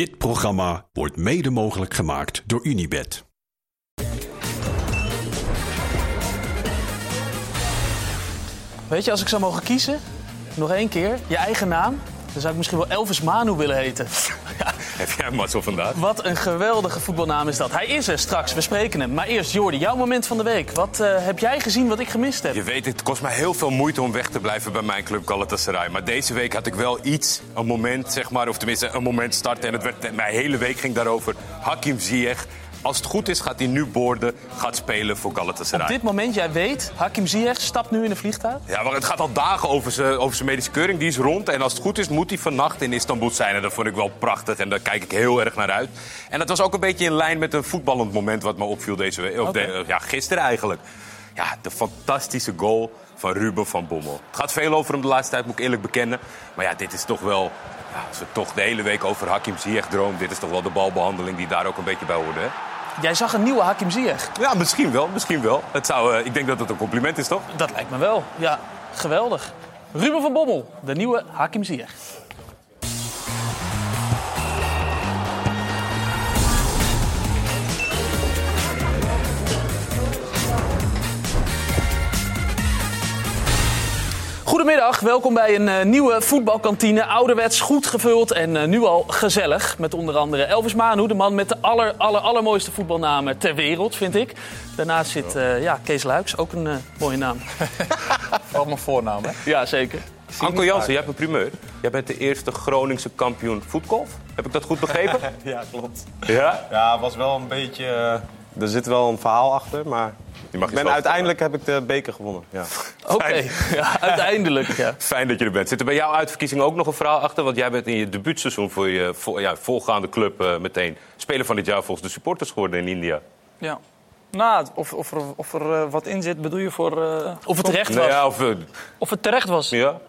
Dit programma wordt mede mogelijk gemaakt door Unibed. Weet je, als ik zou mogen kiezen, nog één keer, je eigen naam, dan zou ik misschien wel Elvis Manu willen heten. Heb jij mazzel vandaag? wat een geweldige voetbalnaam is dat. Hij is er straks, we spreken hem. Maar eerst, Jordi, jouw moment van de week. Wat eh, heb jij gezien wat ik gemist heb? Je weet, het kost mij heel veel moeite om weg te blijven bij mijn club Galatasaray. Maar deze week had ik wel iets, een moment, zeg maar, of tenminste een moment starten. En het werd, mijn hele week ging daarover. Hakim Ziyech. Als het goed is, gaat hij nu boorden, gaat spelen voor Galatasaray. Op dit moment, jij weet, Hakim Ziyech stapt nu in een vliegtuig. Ja, maar het gaat al dagen over zijn, over zijn medische keuring. Die is rond. En als het goed is, moet hij vannacht in Istanbul zijn. En dat vond ik wel prachtig. En daar kijk ik heel erg naar uit. En dat was ook een beetje in lijn met een voetballend moment wat me opviel deze week. Of Oké. de- ja, gisteren eigenlijk. Ja, de fantastische goal van Ruben van Bommel. Het gaat veel over hem de laatste tijd, moet ik eerlijk bekennen. Maar ja, dit is toch wel... Ja, als we toch de hele week over Hakim Ziyech droom... dit is toch wel de balbehandeling die daar ook een beetje bij hoorde, hè? Jij zag een nieuwe Hakim Ziyech. Ja, misschien wel, misschien wel. Het zou, eh, ik denk dat het een compliment is, toch? Dat lijkt me wel. Ja, geweldig. Ruben van Bommel, de nieuwe Hakim Ziyech. Goedemiddag, welkom bij een eh, nieuwe voetbalkantine. Ouderwets, goed gevuld en eh, nu al gezellig. Met onder andere Elvis Manu, de man met de aller, aller, allermooiste voetbalnamen ter wereld, vind ik. Daarnaast zit eh, ja, Kees Luiks, ook een eh, mooie naam. Ook mijn voornaam, hè? Ja, zeker. Anko Jansen, jij hebt een primeur. Jij bent de eerste Groningse kampioen voetgolf. Heb ik dat goed begrepen? Ja, klopt. ja? Ja, het was wel een beetje... er zit wel een verhaal achter, maar... Je mag ben, uiteindelijk heb ik de beker gewonnen. Ja. Oké, ja, uiteindelijk. Ja. Fijn dat je er bent. Zit er bij jouw uitverkiezing ook nog een verhaal achter? Want jij bent in je debuutseizoen voor je vol- ja, volgaande club eh, meteen speler van dit jaar volgens de supporters geworden in India. Ja. Nou, of, of er, of er eh, wat in zit, bedoel je voor... Of het terecht was. Nou ja, of, Of het terecht was. ja?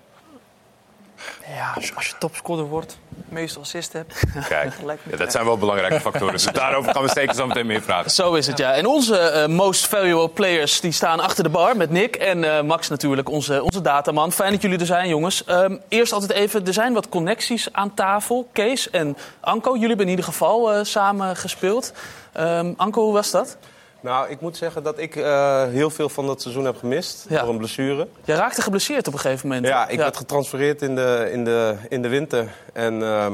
Ja, als, als je topscorer wordt, meestal assist hebt. Kijk, ja, dat zijn wel belangrijke factoren. Dus daarover gaan we zeker zo meteen meer vragen. Zo is het, ja. En onze eh, most valuable players die staan achter de bar met Nick en eh, Max natuurlijk, onze, onze dataman. Fijn dat jullie er zijn, jongens. Ehm, eerst altijd even, er zijn wat connecties aan tafel. Kees en Anko, jullie hebben in ieder geval eh, samen gespeeld. Ehm, Anko, hoe was dat? Nou, ik moet zeggen dat ik eh, heel veel van dat seizoen heb gemist. Ja. Door een blessure. Jij raakte geblesseerd op een gegeven moment. Ja, ik werd getransfereerd in de, in de, in de winter. En ehm,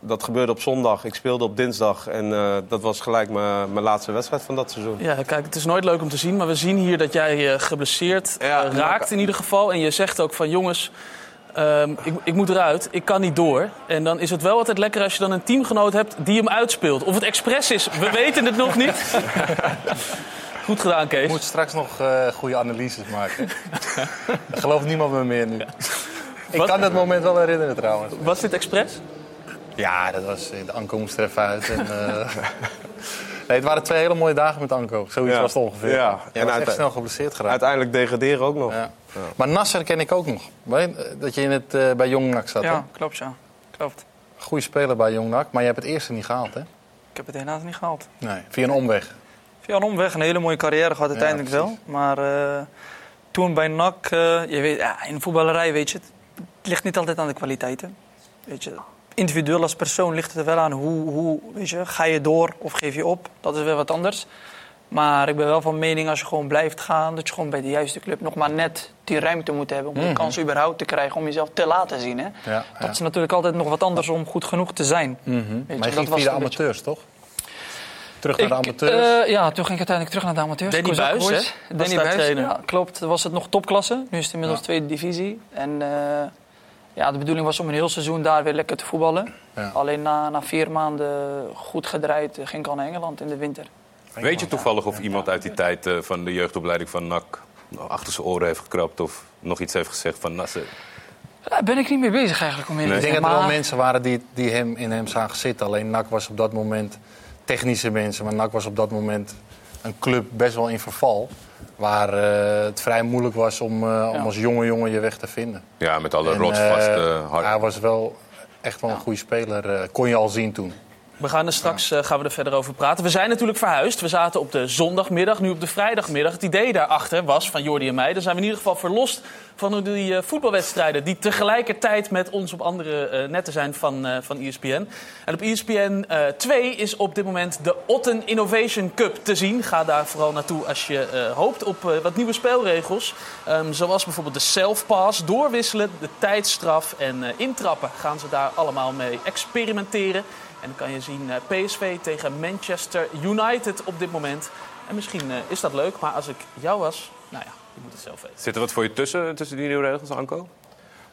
dat gebeurde op zondag. Ik speelde op dinsdag. En eh, dat was gelijk mijn mijn laatste wedstrijd van dat seizoen. Ja, kijk, het is nooit leuk om te zien, maar we zien hier dat jij eh, geblesseerd Ja, raakt in ieder geval. En je zegt ook van jongens, ehm, ik, ik moet eruit, ik kan niet door. En dan is het wel altijd lekker als je dan een teamgenoot hebt die hem uitspeelt. Of het expres is, we weten het nog niet. Goed gedaan, Kees. Ik moet straks nog eh, goede analyses maken. Gelooft niemand me meer nu. Ik Wat? kan dat moment wel herinneren trouwens. Was dit expres? Ja, dat was, de Anko moest er even uit. En, eh, nee, het waren twee hele mooie dagen met Anko. Zoiets Ja. was het ongeveer. Ja. En was echt snel geblesseerd geraakt. Uiteindelijk degraderen ook nog. Ja. Maar Nasser ken ik ook nog. Weet je, Dat je in het, eh, bij Jong NAC zat. hè? Ja, klopt, ja. Klopt. Goeie speler bij Jong NAC, maar je hebt het eerste niet gehaald, hè? Ik heb het helaas niet gehaald. Nee. Via een omweg. Via een omweg een hele mooie carrière gehad uiteindelijk wel. Maar eh, toen bij NAC, eh, je weet, ja, in de voetballerij weet je, het het ligt niet altijd aan de kwaliteiten. Weet je, individueel als persoon ligt het er wel aan hoe, hoe weet je, ga je door of geef je op. Dat is wel wat anders. Maar ik ben wel van mening als je gewoon blijft gaan, dat je gewoon bij de juiste club nog maar net die ruimte moet hebben om de kans überhaupt te krijgen om jezelf te laten zien. Hè? Ja, Dat ja. is natuurlijk altijd nog wat anders om goed genoeg te zijn. Mhm. Maar je dat ging was via de een beetje- amateurs, toch? Terug naar de amateurs. eh, ja, toen ging ik uiteindelijk terug naar de amateurs. Danny Buis, Boys. hè? Was Danny trainer. ja, klopt. Was het nog topklasse. Nu is het inmiddels Ja. tweede divisie. En eh, ja, de bedoeling was om een heel seizoen daar weer lekker te voetballen. Ja. Alleen na, na vier maanden goed gedraaid eh, ging ik al naar Engeland in de winter. Weet je toevallig of iemand uit die tijd eh, van de jeugdopleiding van NAC achter zijn oren heeft gekrapt of nog iets heeft gezegd van Nasser? Daar ben ik niet mee bezig eigenlijk om eerlijk Ik te denk dat er wel Maar- mensen waren die, die hem, in hem zagen zitten. Alleen NAC was op dat moment technische mensen. Maar NAC was op dat moment een club best wel in verval. Waar eh, het vrij moeilijk was om, eh, om als jonge jongen je weg te vinden. Ja, met alle En, rotsvaste hard. Hij was wel echt wel een goede speler. eh, kon je al zien toen. We gaan er straks eh, gaan we er verder over praten. We zijn natuurlijk verhuisd. We zaten op de zondagmiddag, nu op de vrijdagmiddag. Het idee daarachter was van Jordi en mij. Dan zijn we in ieder geval verlost van die eh, voetbalwedstrijden... die tegelijkertijd met ons op andere eh, netten zijn van, van ESPN. En op ESPN eh 2 is op dit moment de Otten Innovation Cup te zien. Ga daar vooral naartoe als je hoopt op wat nieuwe speelregels. Ehm, zoals bijvoorbeeld de self-pass, doorwisselen, de tijdstraf en intrappen. Gaan ze daar allemaal mee experimenteren. En dan kan je zien eh, PSV tegen Manchester United op dit moment. En misschien eh, is dat leuk, maar als ik jou was, nou ja, je moet het zelf weten. Zit er wat voor je tussen, tussen die nieuwe regels, Anko?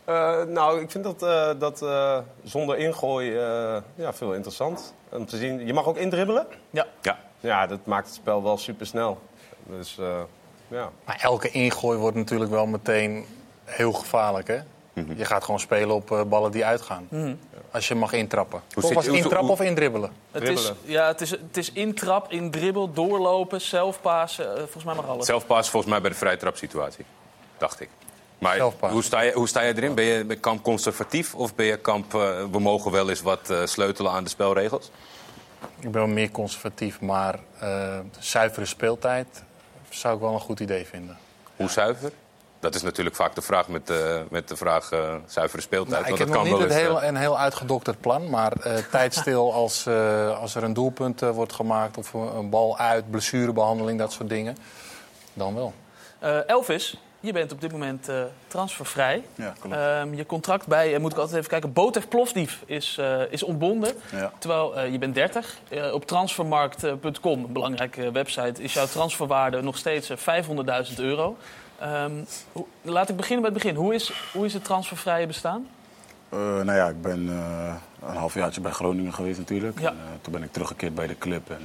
Eh, nou, ik vind dat, eh, dat eh, zonder ingooi eh, ja, veel interessant. Om te zien, je mag ook indribbelen. Ja. Ja. Ja, dat maakt het spel wel super snel. Dus eh, ja. Maar elke ingooi wordt natuurlijk wel meteen heel gevaarlijk, hè? Mhm. Je gaat gewoon spelen op eh, ballen die uitgaan. Als je mag intrappen. Hoe Of zit was het intrappen hoe- of indribbelen? Het is, ja, het is, het is intrap, indribbel, doorlopen, zelfpassen. eh, volgens mij mag alles. Zelfpaas volgens mij bij de vrije trapsituatie, dacht ik. Maar Zelfpaas. hoe sta, je, hoe sta je erin? Ben je kamp conservatief of ben je kamp... eh, we mogen wel eens wat eh, sleutelen aan de spelregels? Ik ben wel meer conservatief, maar eh, zuivere speeltijd zou ik wel een goed idee vinden. Hoe zuiver? Dat is natuurlijk vaak de vraag met, de met de vraag eh, zuivere speeltijd. Nou, ik want heb dat nog kan niet wel het eens, heel, eh, een heel uitgedokterd plan, maar eh tijdstil als, eh, als er een doelpunt eh, wordt gemaakt of een bal uit, blessurebehandeling, dat soort dingen, dan wel. Eh, Elvis, je bent op dit moment eh, transfervrij. Ja, klopt. Ehm, je contract bij, eh, moet ik altijd even kijken, Botev Plovdiv is, eh, is ontbonden. Ja. Terwijl eh, je bent 30. Eh, op transfermarkt.com, een belangrijke website, is jouw transferwaarde nog steeds eh, 500.000 euro. Ehm, hoe- laat ik beginnen bij het begin. Hoe is, hoe is het transfervrije bestaan? Eh, nou ja, ik ben eh, een halfjaartje bij Groningen geweest natuurlijk. Ja. En, eh, toen ben ik teruggekeerd bij de club. En,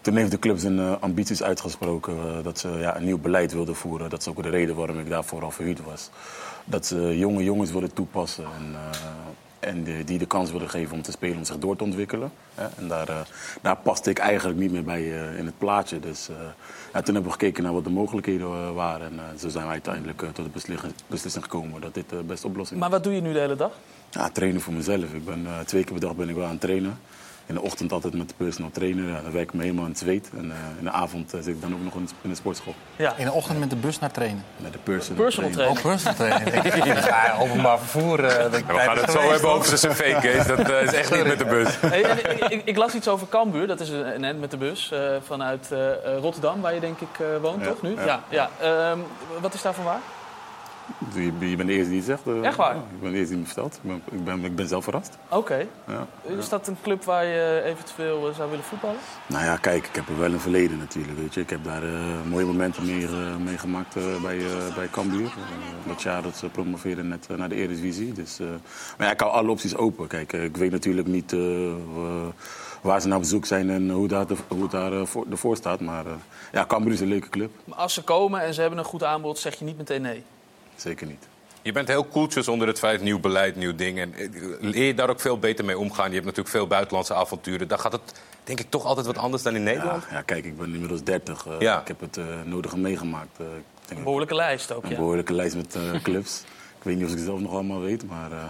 toen heeft de club zijn ambities uitgesproken dat ze ja, een nieuw beleid wilden voeren. Dat is ook de reden waarom ik daarvoor al verhuurd was. Dat ze jonge jongens willen toepassen en, en die, die de kans willen geven om te spelen, om zich door te ontwikkelen. En daar, daar paste ik eigenlijk niet meer bij in het plaatje. Dus toen hebben we gekeken naar wat de mogelijkheden eh, waren. En eh, zo zijn we uiteindelijk eh, tot de beslissing, beslissing gekomen dat dit de beste oplossing Maar wat doe je nu de hele dag? ja, trainen voor mezelf. Ik ben, twee keer per dag ben ik wel aan het trainen. In de ochtend altijd met de personal trainer. Dan werk ik me helemaal in het zweet. En eh, in de avond eh, zit ik dan ook nog in de, sportschool. Ja. In de ochtend met de bus naar trainen. Met de personal, Personal trainer. Oh, personal training. ja, openbaar vervoer. eh, we gaan het zo hebben over zijn cv, Kees. Dat is echt niet met de bus. Hey, en ik, ik, ik las iets over Cambuur, dat is een, end met de bus, eh, vanuit Rotterdam, waar je denk ik eh, woont, Ja, toch nu? ja. Ja. ja. Ehm, wat is daarvan waar? Je, je bent de eerste die het zegt. eh, Echt waar? ja, ik ben de eerste die me vertelt. Ik ben, ik ben, ik ben zelf verrast. Oké. Ja. Is dat een club waar je eventueel eh, zou willen voetballen? Nou ja, kijk, ik heb er wel een verleden natuurlijk. Weet je. Ik heb daar eh, mooie momenten mee, mee gemaakt eh, bij, bij Cambuur. Dat jaar dat ze promoveerden net naar de Eredivisie. Dus, maar ja, ik hou alle opties open. Kijk, ik weet natuurlijk niet waar ze naar bezoek zijn en hoe daar, de, hoe daar voor, ervoor staat. Maar ja, Cambuur is een leuke club. Maar als ze komen en ze hebben een goed aanbod, zeg je niet meteen nee. Zeker niet. Je bent heel koeltjes onder het feit nieuw beleid, nieuw ding. En eh, leer je daar ook veel beter mee omgaan? Je hebt natuurlijk veel buitenlandse avonturen. Daar gaat het denk ik toch altijd wat anders dan in Nederland. ja, kijk, ik ben inmiddels 30. eh, Ja. Ik heb het eh, nodige meegemaakt. ik denk Een behoorlijke lijst ook, een ja. behoorlijke lijst met eh, clubs. ik weet niet of ik het zelf nog allemaal weet, maar eh,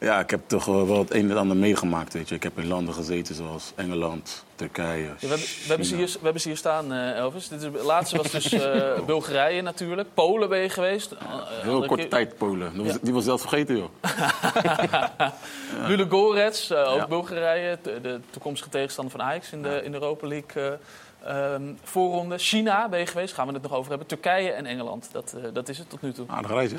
ja, ik heb toch wel het een en het ander meegemaakt. Weet je. Ik heb in landen gezeten zoals Engeland, Turkije. Ja, we, hebben, we, hebben ze hier, we hebben ze hier staan, eh, Elvis. Dit is, het laatste was dus eh, Bulgarije natuurlijk. Polen ben je geweest. Eh, Heel korte keer- tijd Polen. Die was, Ja. die was zelfs vergeten, joh. Ludogorets, eh, ook. Bulgarije. De, de toekomstige tegenstander van Ajax in de, in de Europa League eh, ehm, voorronde. China ben je geweest, gaan we het nog over hebben. Turkije en Engeland, dat, dat is het tot nu toe. Aardig reis, hè?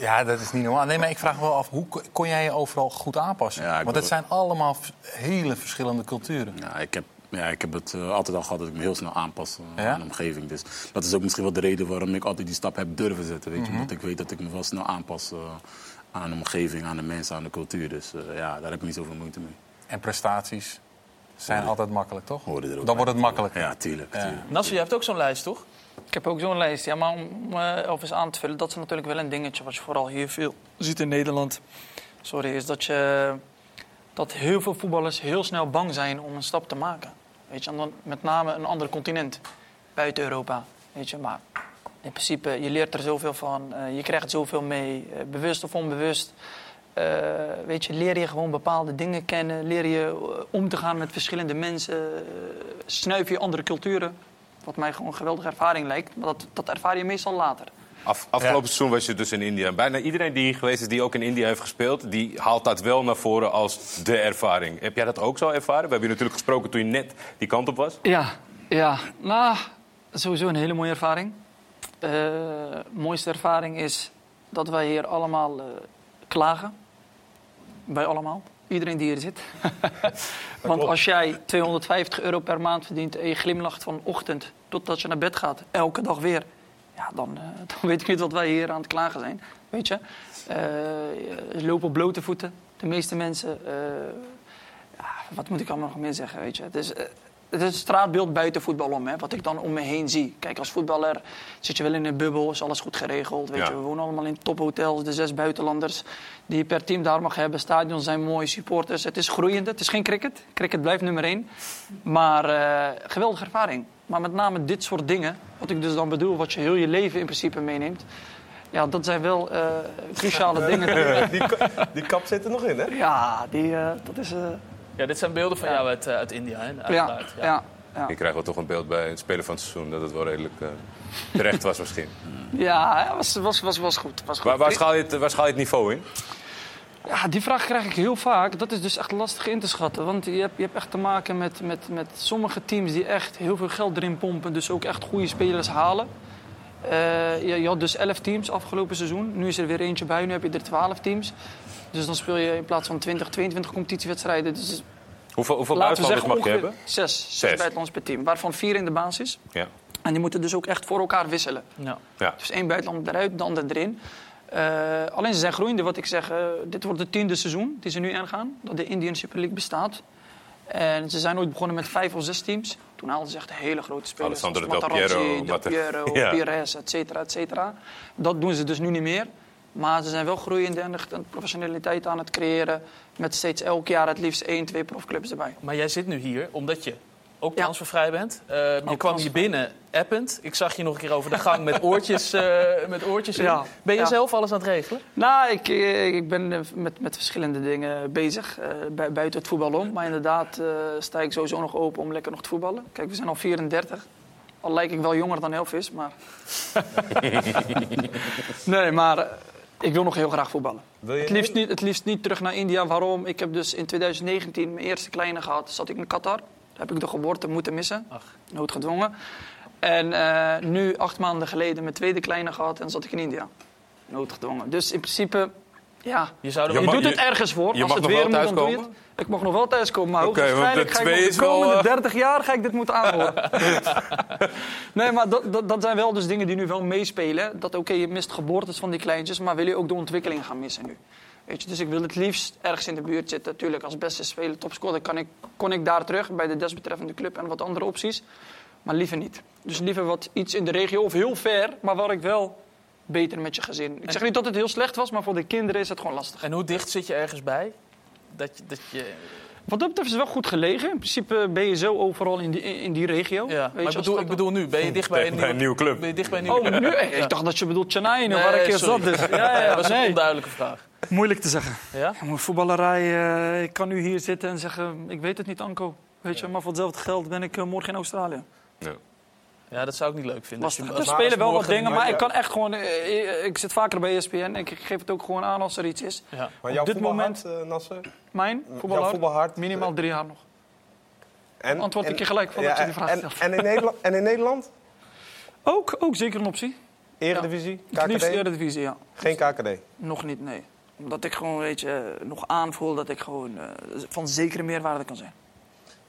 Ja, dat is niet normaal. Nee, maar ik vraag me wel af, hoe ko- kon jij je overal goed aanpassen? Ja, Want het zijn allemaal hele verschillende culturen. Ja, ik heb, ja, ik heb het eh, altijd al gehad dat ik me heel snel aanpas eh, Ja? aan de omgeving. Dus dat is ook misschien wel de reden waarom ik altijd die stap heb durven zetten. Weet je? Mhm. Omdat ik weet dat ik me wel snel aanpas eh, aan de omgeving, aan de mensen, aan de cultuur. Dus eh, ja, daar heb ik niet zoveel moeite mee. En prestaties zijn altijd makkelijk, toch? Hoorde ook Dan wordt het makkelijker. Ja, tuurlijk. Ja. tuurlijk. Nasser, jij hebt ook zo'n lijst, toch? Ik heb ook zo'n lijst. Ja, maar om Elvis aan te vullen, dat is natuurlijk wel een dingetje wat je vooral hier veel ziet in Nederland. Sorry, is dat, je, dat heel veel voetballers heel snel bang zijn om een stap te maken. Weet je, dan met name een ander continent, buiten Europa. Weet je, maar in principe, je leert er zoveel van, eh, je krijgt zoveel mee, eh, bewust of onbewust. Weet je, leer je gewoon bepaalde dingen kennen, leer je om te gaan met verschillende mensen, snuif je andere culturen. Wat mij gewoon een geweldige ervaring lijkt, maar dat, dat ervaar je meestal later. Af, afgelopen seizoen was je dus in India. Bijna iedereen die hier geweest is, die ook in India heeft gespeeld... die haalt dat wel naar voren als de ervaring. Heb jij dat ook zo ervaren? We hebben je natuurlijk gesproken toen je net die kant op was. Ja, ja. Nou, sowieso een hele mooie ervaring. Eh, mooiste ervaring is dat wij hier allemaal eh, klagen. Wij allemaal. Iedereen die hier zit. Want als jij 250 euro per maand verdient en je glimlacht van ochtend totdat je naar bed gaat, elke dag weer, ja, dan, eh, dan weet ik niet wat wij hier aan het klagen zijn. Weet je? Eh, je loopt op blote voeten. De meeste mensen. eh, ja, wat moet ik allemaal nog meer zeggen? Weet je? Eh, het is een straatbeeld buiten voetbal om, hè, wat ik dan om me heen zie. Kijk, als voetballer zit je wel in een bubbel, is alles goed geregeld. Weet Ja. je? We wonen allemaal in tophotels, de zes buitenlanders die je per team daar mag hebben. Stadions zijn mooi, supporters. Het is groeiende, het is geen cricket. Cricket blijft nummer één. Maar eh, geweldige ervaring. Maar met name dit soort dingen, wat ik dus dan bedoel, wat je heel je leven in principe meeneemt. Ja, dat zijn wel eh, cruciale dingen. Die, die kap zit er nog in, hè? Ja, die, eh, dat is... Ja, dit zijn beelden van jou uit, eh, uit India, hè? ja, Uiteraard, ja. Ja, Ik krijg wel toch een beeld bij het spelen van het seizoen... dat het wel redelijk eh, terecht was misschien. ja. ja was, was, was, was goed. Was goed. Waar, waar, schaal je het, waar schaal je het niveau in? Ja, die vraag krijg ik heel vaak. Dat is dus echt lastig in te schatten. Want je hebt, je hebt echt te maken met, met, met sommige teams die echt heel veel geld erin pompen. Dus ook echt goede spelers halen. Eh, je, je had dus 11 teams afgelopen seizoen. Nu is er weer eentje bij. Nu heb je er 12 teams. Dus dan speel je in plaats van 20, 22 competitiewedstrijden. Dus Hoeveel, hoeveel buitenlanders mag je hebben? zes, zes. Zes. buitenlanders per team. Waarvan vier in de basis. Ja. En die moeten dus ook echt voor elkaar wisselen. Ja. ja. Dus één buitenland eruit, de ander erin. Eh, alleen ze zijn groeiende, wat ik zeg. eh, dit wordt het tiende seizoen die ze nu ingaan. Dat de Indian Super League bestaat. En ze zijn ooit begonnen met vijf of zes teams. Toen haalden ze echt hele grote spelers. Alessandro Del Piero, Del Piero. Pires, et cetera, et cetera. Dat doen ze dus nu niet meer. Maar ze zijn wel groeiende en een professionaliteit aan het creëren. Met steeds elk jaar het liefst één, twee profclubs erbij. Maar jij zit nu hier omdat je ook transfervrij bent. Eh, je kwam hier binnen append. Ik zag je nog een keer over de gang met oortjes, eh, met oortjes in. Ja. Ben je Ja. zelf alles aan het regelen? Nou, ik, eh, ik ben met, met verschillende dingen bezig, bui- buiten het voetbal om. Maar inderdaad sta ik sowieso nog open om lekker nog te voetballen. Kijk, we zijn al 34. Al lijk ik wel jonger dan Elvis, maar... nee, maar ik wil nog heel graag voetballen. Wil je Het liefst, niet, het liefst niet terug naar India. Waarom? Ik heb dus in 2019 mijn eerste kleine gehad. Zat ik in Qatar. Daar heb ik de geboorte moeten missen. Ach. Noodgedwongen. En eh, nu, acht maanden geleden, mijn tweede kleine gehad. En zat ik in India. Noodgedwongen. Dus in principe, ja... Je zou er Je mag- doet het je- ergens voor. je Als mag het nog weer wel thuiskomen? het. Ik mag nog wel thuiskomen, maar hoogstwaarschijnlijk de ga ik de komende eh, 30 jaar ga ik dit moeten aanhoren. nee, maar dat, dat, dat zijn wel dus dingen die nu wel meespelen. Dat oké, je mist geboortes van die kleintjes, maar wil je ook de ontwikkeling gaan missen nu? Weet je, dus ik wil het liefst ergens in de buurt zitten. Natuurlijk, als beste speler, topscorer, kan ik, kon ik daar terug bij de desbetreffende club en wat andere opties. Maar liever niet. Dus liever wat iets in de regio of heel ver, maar waar ik wel beter met je gezin. Ik zeg niet dat het heel slecht was, maar voor de kinderen is het gewoon lastig. En hoe dicht zit je ergens bij? Dat je, dat je, Wat dat betreft is het wel goed gelegen. In principe ben je zo overal in die, in die regio. ja. Weet Maar je, bedoel, ik dan- bedoel nu, ben je dicht bij een, Bij een nieuwe club. Ben je dicht bij een nieuwe Oh, nu? Ik dacht dat je bedoelt Chennai, Nee, waar ik eerst zat. Dus. Ja, ja, dat was een onduidelijke vraag. Moeilijk te zeggen. Ja? Voetballerij, eh, ik kan nu hier zitten en zeggen, ik weet het niet, Anko. Weet je, maar voor hetzelfde geld ben ik eh, morgen in Australië. Ja. Ja, dat zou ik niet leuk vinden. Als Er je- als spelen wel wat dingen, maar ik kan echt gewoon... eh, eh, Ik zit vaker bij ESPN, ik geef het ook gewoon aan als er iets is. Ja. Maar Op dit voetbalhart, eh, Nasser? Mijn voetbalhart? minimaal drie jaar nog. En, Antwoord ik en- je gelijk voordat je die vraag en, stelt. en, in Nederland, en in Nederland? Ook, ook zeker een optie. Eredivisie? Liefst KKD? Eredivisie, ja. Geen KKD. Nog niet, nee. Omdat ik gewoon, weet je, nog aanvoel dat ik gewoon eh, van zekere meerwaarde kan zijn.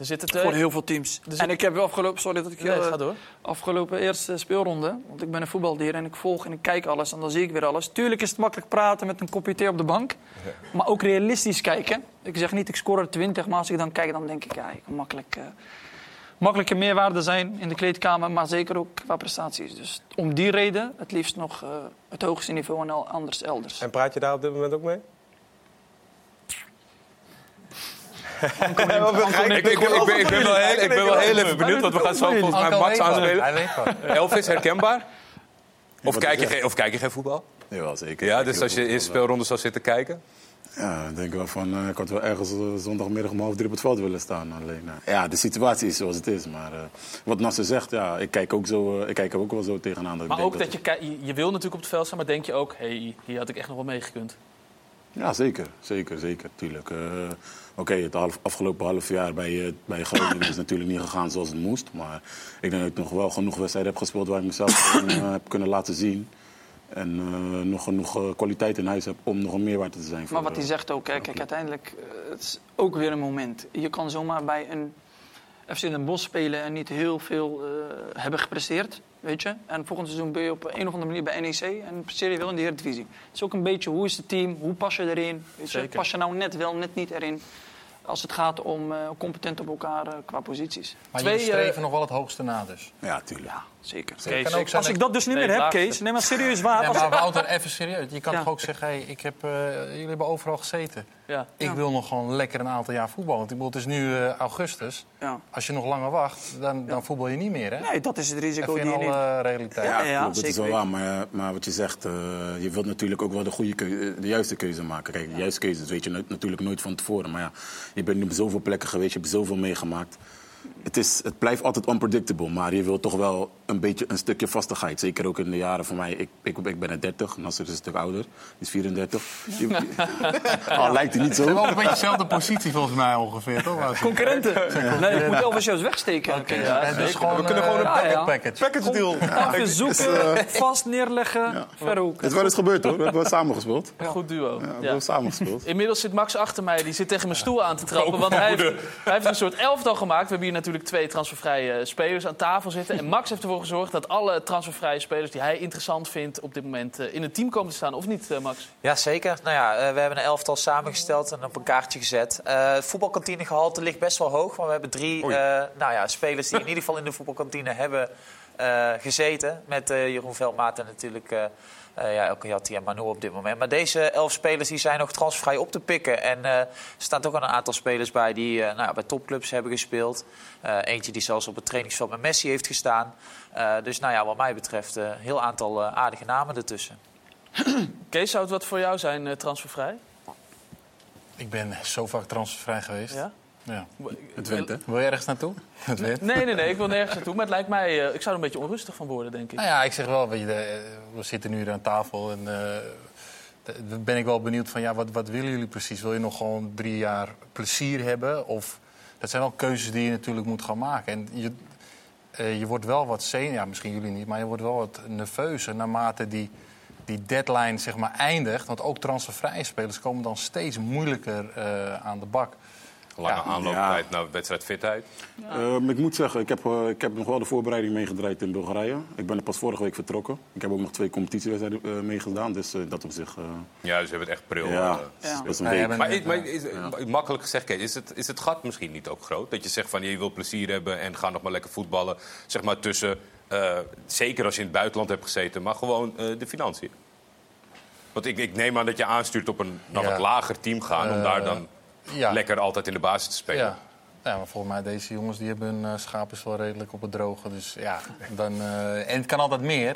Er zitten twee... Voor heel veel teams. En ik- heb afgelopen, sorry dat ik Nee, heel, door. afgelopen eerste speelronde, want ik ben een voetbaldier en ik volg en ik kijk alles en dan zie ik weer alles. Tuurlijk is het makkelijk praten met een kopje thee op de bank, maar ook realistisch kijken. Ik zeg niet ik score er 20, maar als ik dan kijk dan denk ik ja, ik kan makkelijk, eh, makkelijke meerwaarde zijn in de kleedkamer, maar zeker ook qua prestaties. Dus om die reden het liefst nog eh, het hoogste niveau en al- anders elders. En praat je daar op dit moment ook mee? Ik, ik, ik, ik, ben, wel heel, ik ben wel heel even benieuwd, want we gaan zo volgens mij Max aanspelen. Elvis, herkenbaar? Of kijk, je, zeg. geen- of kijk je geen voetbal? Jawel, zeker. Ja, dus als je voetbal. speelronde zou zitten kijken? Ja, ik denk wel van, eh, ik had wel ergens eh, zondagmiddag om half drie op het veld willen staan. Alleen, eh, ja, de situatie is zoals het is. Maar eh, wat Nasser zegt, ja, ik kijk, ook zo, eh, ik kijk er ook wel zo tegenaan. Dat ik Maar denk ook dat je, je wil natuurlijk op het veld staan, maar denk je ook... hé, hey, hier had ik echt nog wel meegekund. Ja, zeker. Zeker, zeker. Tuurlijk. Oké, het half- afgelopen half jaar bij, eh, bij Groningen is natuurlijk niet gegaan zoals het moest. Maar ik denk dat ik nog wel genoeg wedstrijden heb gespeeld waar ik mezelf eh, heb kunnen laten zien. En eh, nog genoeg kwaliteit in huis heb om nog een meerwaarde te zijn. Maar voor, wat hij zegt ook, hè, kijk, uiteindelijk het is ook weer een moment. Je kan zomaar bij een FC Den Bosch spelen en niet heel veel uh, hebben gepresteerd, weet je. En volgend seizoen ben je op een of andere manier bij NEC en presteer je wel in de Eredivisie. Het is ook een beetje, hoe is het team, hoe pas je erin? Weet je? Zeker. Pas je nou net wel, net niet erin? Als het gaat om uh, competent op elkaar uh, qua posities. Maar Twee, jullie streven eh, nog wel het hoogste na dus. Ja, tuurlijk. Ja, zeker. Kees, Als ik dat dus niet Nee, meer heb. Kees, nee maar serieus waar. Als- maar Wouter, even serieus. Je kan Ja. toch ook zeggen, hey, ik heb, eh, jullie hebben overal gezeten. Ja. Ik Ja. wil nog gewoon lekker een aantal jaar voetballen. Want ik bedoel, het is nu eh, augustus. Ja. Als je nog langer wacht, dan, dan voetbal je niet meer, hè? Nee, dat is het risico die in je neemt. alle realiteit. Ja, Ja, dat is zeker wel waar. Maar, maar wat je zegt, eh, je wilt natuurlijk ook wel de, goede keu- de juiste keuze maken. Kijk, de juiste keuzes weet je natuurlijk nooit van tevoren. Maar ja, je bent nu op zoveel plekken geweest, je hebt zoveel meegemaakt. Het, is, het blijft altijd unpredictable, maar je wilt toch wel een beetje een stukje vastigheid. Zeker ook in de jaren van mij. Ik, ik, ik ben net 30, Nasser is een stuk ouder. Die is 34. Je- Al lijkt hij niet zo. wel een beetje dezelfde positie volgens mij ongeveer, toch? Concurrenten. Nee, ik moet Shows wegsteken. Oké, Kees. ja, het is gewoon, We kunnen eh, gewoon een ja. package. Package deal. Even zoeken, vast neerleggen, verre hoek. Het is wel eens gebeurd hoor. We hebben wel samen gespeeld. Een goed duo. Ja, we Ja. hebben wel samen gespeeld. Inmiddels zit Max achter mij, die zit tegen mijn stoel aan te trappen. Want hij heeft, hij heeft een soort elftal gemaakt. We hebben hier natuurlijk twee transfervrije spelers aan tafel zitten. En Max heeft ervoor gezorgd dat alle transfervrije spelers die hij interessant vindt... op dit moment eh, in het team komen te staan. Of niet, eh, Max? Ja, zeker. Nou ja, eh, we hebben een elftal samengesteld en op een kaartje gezet. Eh het voetbalkantinegehalte ligt best wel hoog. Want we hebben drie eh, nou ja, spelers die in ieder geval in de voetbalkantine hebben eh, gezeten. Met eh, Jeroen Veldmaat en natuurlijk eh eh ja, Elke Jatti en Manu op dit moment. Maar deze elf spelers die zijn nog transfervrij op te pikken. En eh, er staan toch wel een aantal spelers bij die eh, nou ja, bij topclubs hebben gespeeld. Eh, eentje die zelfs op het trainingsveld met Messi heeft gestaan. Eh, dus nou ja, wat mij betreft een heel aantal aardige namen ertussen. Kees, zou het wat voor jou zijn, eh, transfervrij? Ik ben zo vaak transfervrij geweest. Ja? Ja. Het wint, hè? Wil je ergens naartoe? Het wint. Nee, nee, nee, ik wil nergens naartoe. Maar het lijkt mij, eh, ik zou er een beetje onrustig van worden, denk ik. Nou ja, ik zeg wel, weet je, de- we zitten nu hier aan tafel en eh, dan ben ik wel benieuwd van, ja, wat, wat willen jullie precies? Wil je nog gewoon drie jaar plezier hebben? Of, dat zijn wel keuzes die je natuurlijk moet gaan maken. En je, eh, je wordt wel wat zenuw, ja, misschien jullie niet, maar je wordt wel wat nerveuzer naarmate die, die deadline zeg maar eindigt. Want ook transfervrije spelers komen dan steeds moeilijker eh, aan de bak. Lange Ja. aanlooptijd naar wedstrijdfitheid. Ehm, ik moet zeggen, ik heb, eh, ik heb nog wel de voorbereiding meegedraaid in Bulgarije. Ik ben er pas vorige week vertrokken. Ik heb ook nog twee competitiewedstrijden eh, meegedaan. Dus eh, dat op zich... eh, Ja, dus we hebben het echt pril. ja, eh. Ja. dat is een Ja, week. Maar, is- maar is, makkelijk gezegd, Kees, is het, is het gat misschien niet ook groot? Dat je zegt van je wil plezier hebben en ga nog maar lekker voetballen. Zeg maar tussen, eh, zeker als je in het buitenland hebt gezeten, maar gewoon eh, de financiën. Want ik, ik neem aan dat je aanstuurt op een naar Ja. wat lager team gaan om daar dan Ja. lekker altijd in de basis te spelen. Ja. ja, maar volgens mij deze jongens die hebben hun eh, schaapjes wel redelijk op het droge. Dus ja, dan, eh, en het kan altijd meer.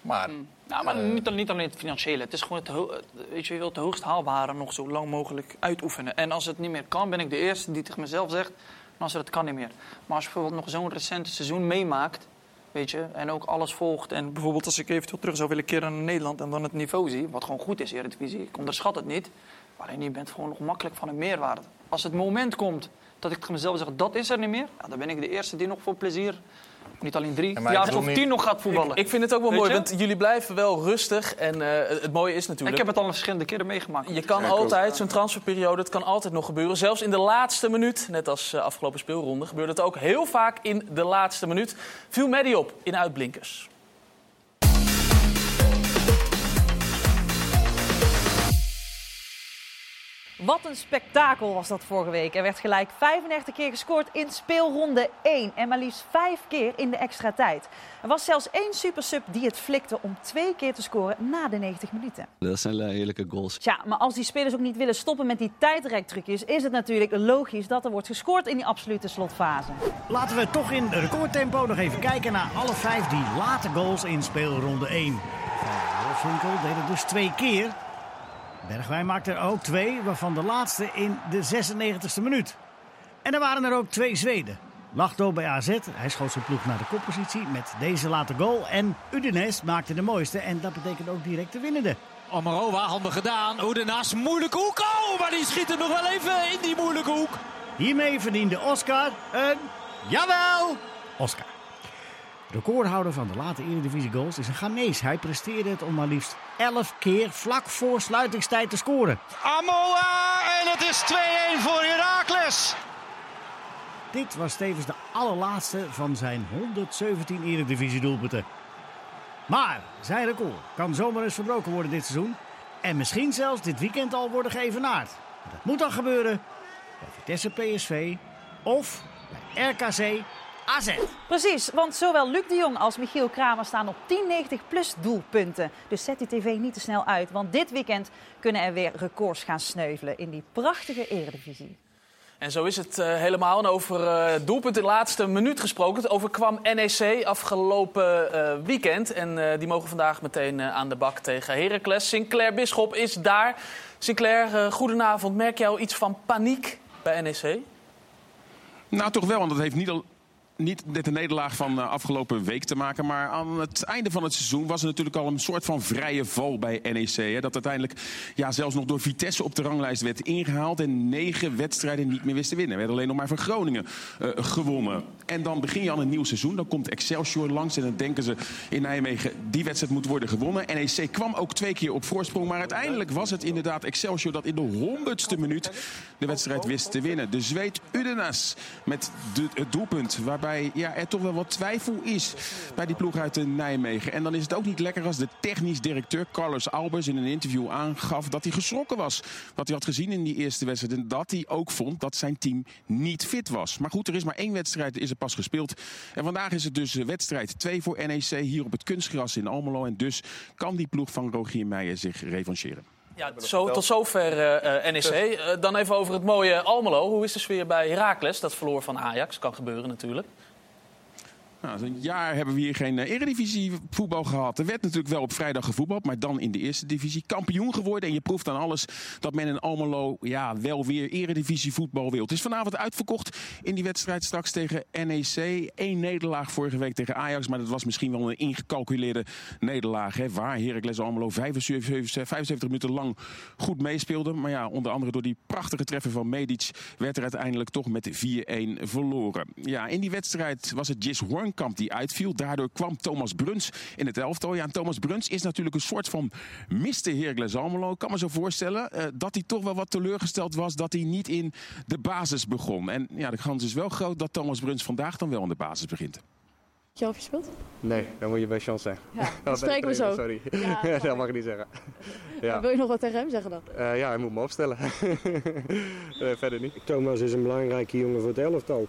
Maar Nou, maar niet, alleen- niet alleen het financiële. Het is gewoon het, weet je, je wilt het hoogst haalbare nog zo lang mogelijk uitoefenen. En als het niet meer kan, ben ik de eerste die tegen mezelf zegt... als het kan niet meer. Maar als je bijvoorbeeld nog zo'n recent seizoen meemaakt... Weet je, en ook alles volgt. En bijvoorbeeld als ik eventueel terug zou willen keren naar Nederland... en dan het niveau zie, wat gewoon goed is, Eredivisie. Ik onderschat het niet. Alleen je bent gewoon nog makkelijk van een meerwaarde. Als het moment komt dat ik tegen mezelf zeg... dat is er niet meer, ja, dan ben ik de eerste die nog voor plezier... niet alleen drie Ja, jaar of niet- tien nog gaat voetballen. Ik, ik vind het ook wel Weet mooi, je? want jullie blijven wel rustig. En eh, het mooie is natuurlijk... Ik heb het al verschillende keren meegemaakt. Je kan altijd, zo'n transferperiode, het kan altijd nog gebeuren. Zelfs in de laatste minuut, net als eh, afgelopen speelronde, gebeurt het ook heel vaak in de laatste minuut. Viel Maddy op in Uitblinkers. Wat een spektakel was dat vorige week. Er werd gelijk 35 keer gescoord in speelronde 1 en maar liefst 5 keer in de extra tijd. Er was zelfs één supersub die het flikte om twee keer te scoren na de 90 minuten. Dat zijn heerlijke goals. Tja, maar als die spelers ook niet willen stoppen met die tijdrektrucjes, is het natuurlijk logisch dat er wordt gescoord in die absolute slotfase. Laten we toch in recordtempo nog even kijken naar alle vijf die late goals in speelronde 1. Van Wolfswinkel deed het dus twee keer. Bergwijn maakte er ook twee, waarvan de laatste in de 96e minuut. En er waren er ook twee Zweden. Lachdo bij AZ, hij schoot zijn ploeg naar de koppositie met deze late goal. En Udinese maakte de mooiste en dat betekent ook direct de winnende. Omarova, handig gedaan. Oedenas, moeilijke hoek. Oh, maar die schiet er nog wel even in die moeilijke hoek. Hiermee verdiende Oscar een, jawel, Oscar. Recordhouder van de late Eredivisie goals is een Ghanese. Hij presteerde het om maar liefst 11 keer vlak voor sluitingstijd te scoren. Amoa en het is 2-1 voor Heracles. Dit was tevens de allerlaatste van zijn 117 Eredivisie doelpunten. Maar zijn record kan zomaar eens verbroken worden dit seizoen. En misschien zelfs dit weekend al worden geëvenaard. Dat moet dan gebeuren bij Vitesse PSV of bij RKC AZ. Precies, want zowel Luc de Jong als Michiel Kramer staan op 1090 plus doelpunten. Dus zet die tv niet te snel uit, want dit weekend kunnen er weer records gaan sneuvelen in die prachtige eredivisie. En zo is het uh, helemaal. En over uh, doelpunt in de laatste minuut gesproken. Het overkwam NEC afgelopen uh, weekend. En die mogen vandaag meteen aan de bak tegen Heracles. Sinclair Bisschop is daar. Sinclair, goedenavond. Merk jij al iets van paniek bij NEC? Nou, toch wel. Want dat heeft niet al niet met de nederlaag van de afgelopen week te maken. Maar aan het einde van het seizoen was er natuurlijk al een soort van vrije val bij NEC. Hè, dat uiteindelijk ja, zelfs nog door Vitesse op de ranglijst werd ingehaald. En negen wedstrijden niet meer wist te winnen. Er werd alleen nog maar van Groningen uh, gewonnen. En dan begin je aan een nieuw seizoen. Dan komt Excelsior langs. En dan denken ze in Nijmegen, die wedstrijd moet worden gewonnen. NEC kwam ook twee keer op voorsprong. Maar uiteindelijk was het inderdaad Excelsior dat in de honderdste minuut de wedstrijd wist te winnen. De Zweed Udenas met het doelpunt waarbij ja, er toch wel wat twijfel is bij die ploeg uit Nijmegen. En dan is het ook niet lekker als de technisch directeur Carlos Albers in een interview aangaf dat hij geschrokken was. Wat hij had gezien in die eerste wedstrijd. En dat hij ook vond dat zijn team niet fit was. Maar goed, er is maar één wedstrijd, is er pas gespeeld. En vandaag is het dus wedstrijd 2 voor NEC hier op het kunstgras in Almelo. En dus kan die ploeg van Rogier Meijer zich revancheren. Ja, zo, tot zover uh, NEC. Uh, dan even over het mooie Almelo. Hoe is de sfeer bij Heracles? Dat verloor van Ajax. Kan gebeuren natuurlijk. Nou, een jaar hebben we hier geen uh, eredivisie voetbal gehad. Er werd natuurlijk wel op vrijdag gevoetbald, maar dan in de eerste divisie. Kampioen geworden en je proeft aan alles dat men in Almelo ja, wel weer eredivisie voetbal wil. Het is vanavond uitverkocht in die wedstrijd straks tegen NEC. Eén nederlaag vorige week tegen Ajax, maar dat was misschien wel een ingecalculeerde nederlaag. Hè, waar Heracles Almelo 75, 75 minuten lang goed meespeelde. Maar ja, onder andere door die prachtige treffer van Medic werd er uiteindelijk toch met 4-1 verloren. Ja, in die wedstrijd was het Jis Horn Kamp die uitviel. Daardoor kwam Thomas Bruns in het elftal. Ja, en Thomas Bruns is natuurlijk een soort van Mr. Heracles Almelo. Ik kan me zo voorstellen uh, dat hij toch wel wat teleurgesteld was dat hij niet in de basis begon. En ja, de kans is wel groot dat Thomas Bruns vandaag dan wel in de basis begint. Je al gespeeld? Nee, dan moet je bij chance zijn. Ja, dat spreken we zo. Sorry, ja, dat mag ik niet zeggen. Ja. Wil je nog wat tegen hem zeggen dan? Uh, ja, hij moet me opstellen. uh, verder niet. Thomas is een belangrijke jongen voor het elftal.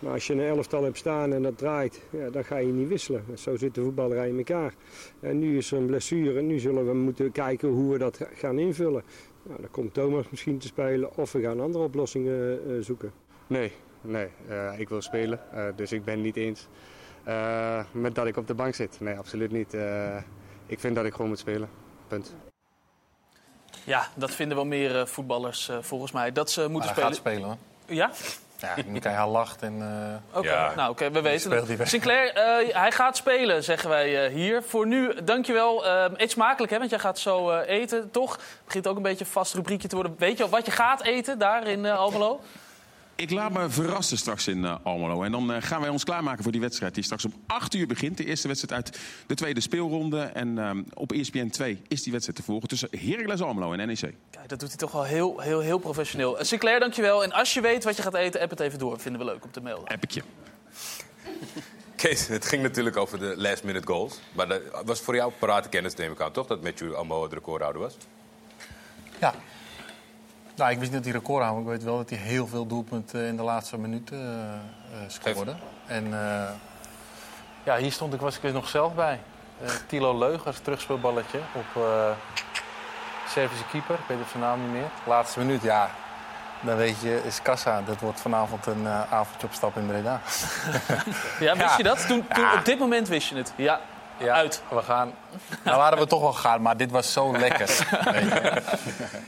Maar als je een elftal hebt staan en dat draait, ja, dan ga je niet wisselen. Zo zit de voetballerij in elkaar. En nu is er een blessure en nu zullen we moeten kijken hoe we dat gaan invullen. Nou, dan komt Thomas misschien te spelen of we gaan andere oplossingen uh, zoeken. Nee, nee. Uh, ik wil spelen, uh, dus ik ben het niet eens met dat ik op de bank zit. Nee, absoluut niet. ik vind dat ik gewoon moet spelen. Punt. Ja, dat vinden wel meer voetballers volgens mij. Dat ze moeten maar spelen. gaat spelen hoor. Ja? Ja, Mikael lacht en... Uh... Oké, okay. ja. nou oké, okay, we weten het. Sinclair, uh, hij gaat spelen, zeggen wij uh, hier. Voor nu, dankjewel. eet smakelijk, hè, want jij gaat zo eten, toch? Het begint ook een beetje een vast rubriekje te worden. Weet je al wat je gaat eten daar in Almelo? Ik laat me verrassen straks in uh, Almelo. En dan uh, gaan wij ons klaarmaken voor die wedstrijd die straks om 8 uur begint. De eerste wedstrijd uit de tweede speelronde. En um, op ESPN 2 is die wedstrijd te volgen tussen Heracles Almelo en NEC. Kijk, dat doet hij toch wel heel, heel, heel professioneel. Uh, Sinclair, dankjewel. En als je weet wat je gaat eten, app het even door. Vinden we leuk om te melden. App ik je. Kees, het ging natuurlijk over de last minute goals. Maar dat was voor jou parate kennis, neem ik aan, toch? Dat Matthew Almo het recordhouder was? Ja, nou, ik wist niet dat hij record had, maar ik weet wel dat hij heel veel doelpunten in de laatste minuten uh, uh, scoorde. En uh, ja, hier stond ik, was ik er nog zelf bij. Tilo Leugers, terugspeelballetje op Servische keeper, ik weet het zijn naam niet meer. Laatste minuut, ja. Dan weet je, is kassa. Dat wordt vanavond een avondje op stap in Breda. ja, wist je dat? Toen, toen, ja. Op dit moment wist je het? Ja. Ja, Uit. We gaan. Nou waren we toch wel gegaan, maar dit was zo lekker. Je.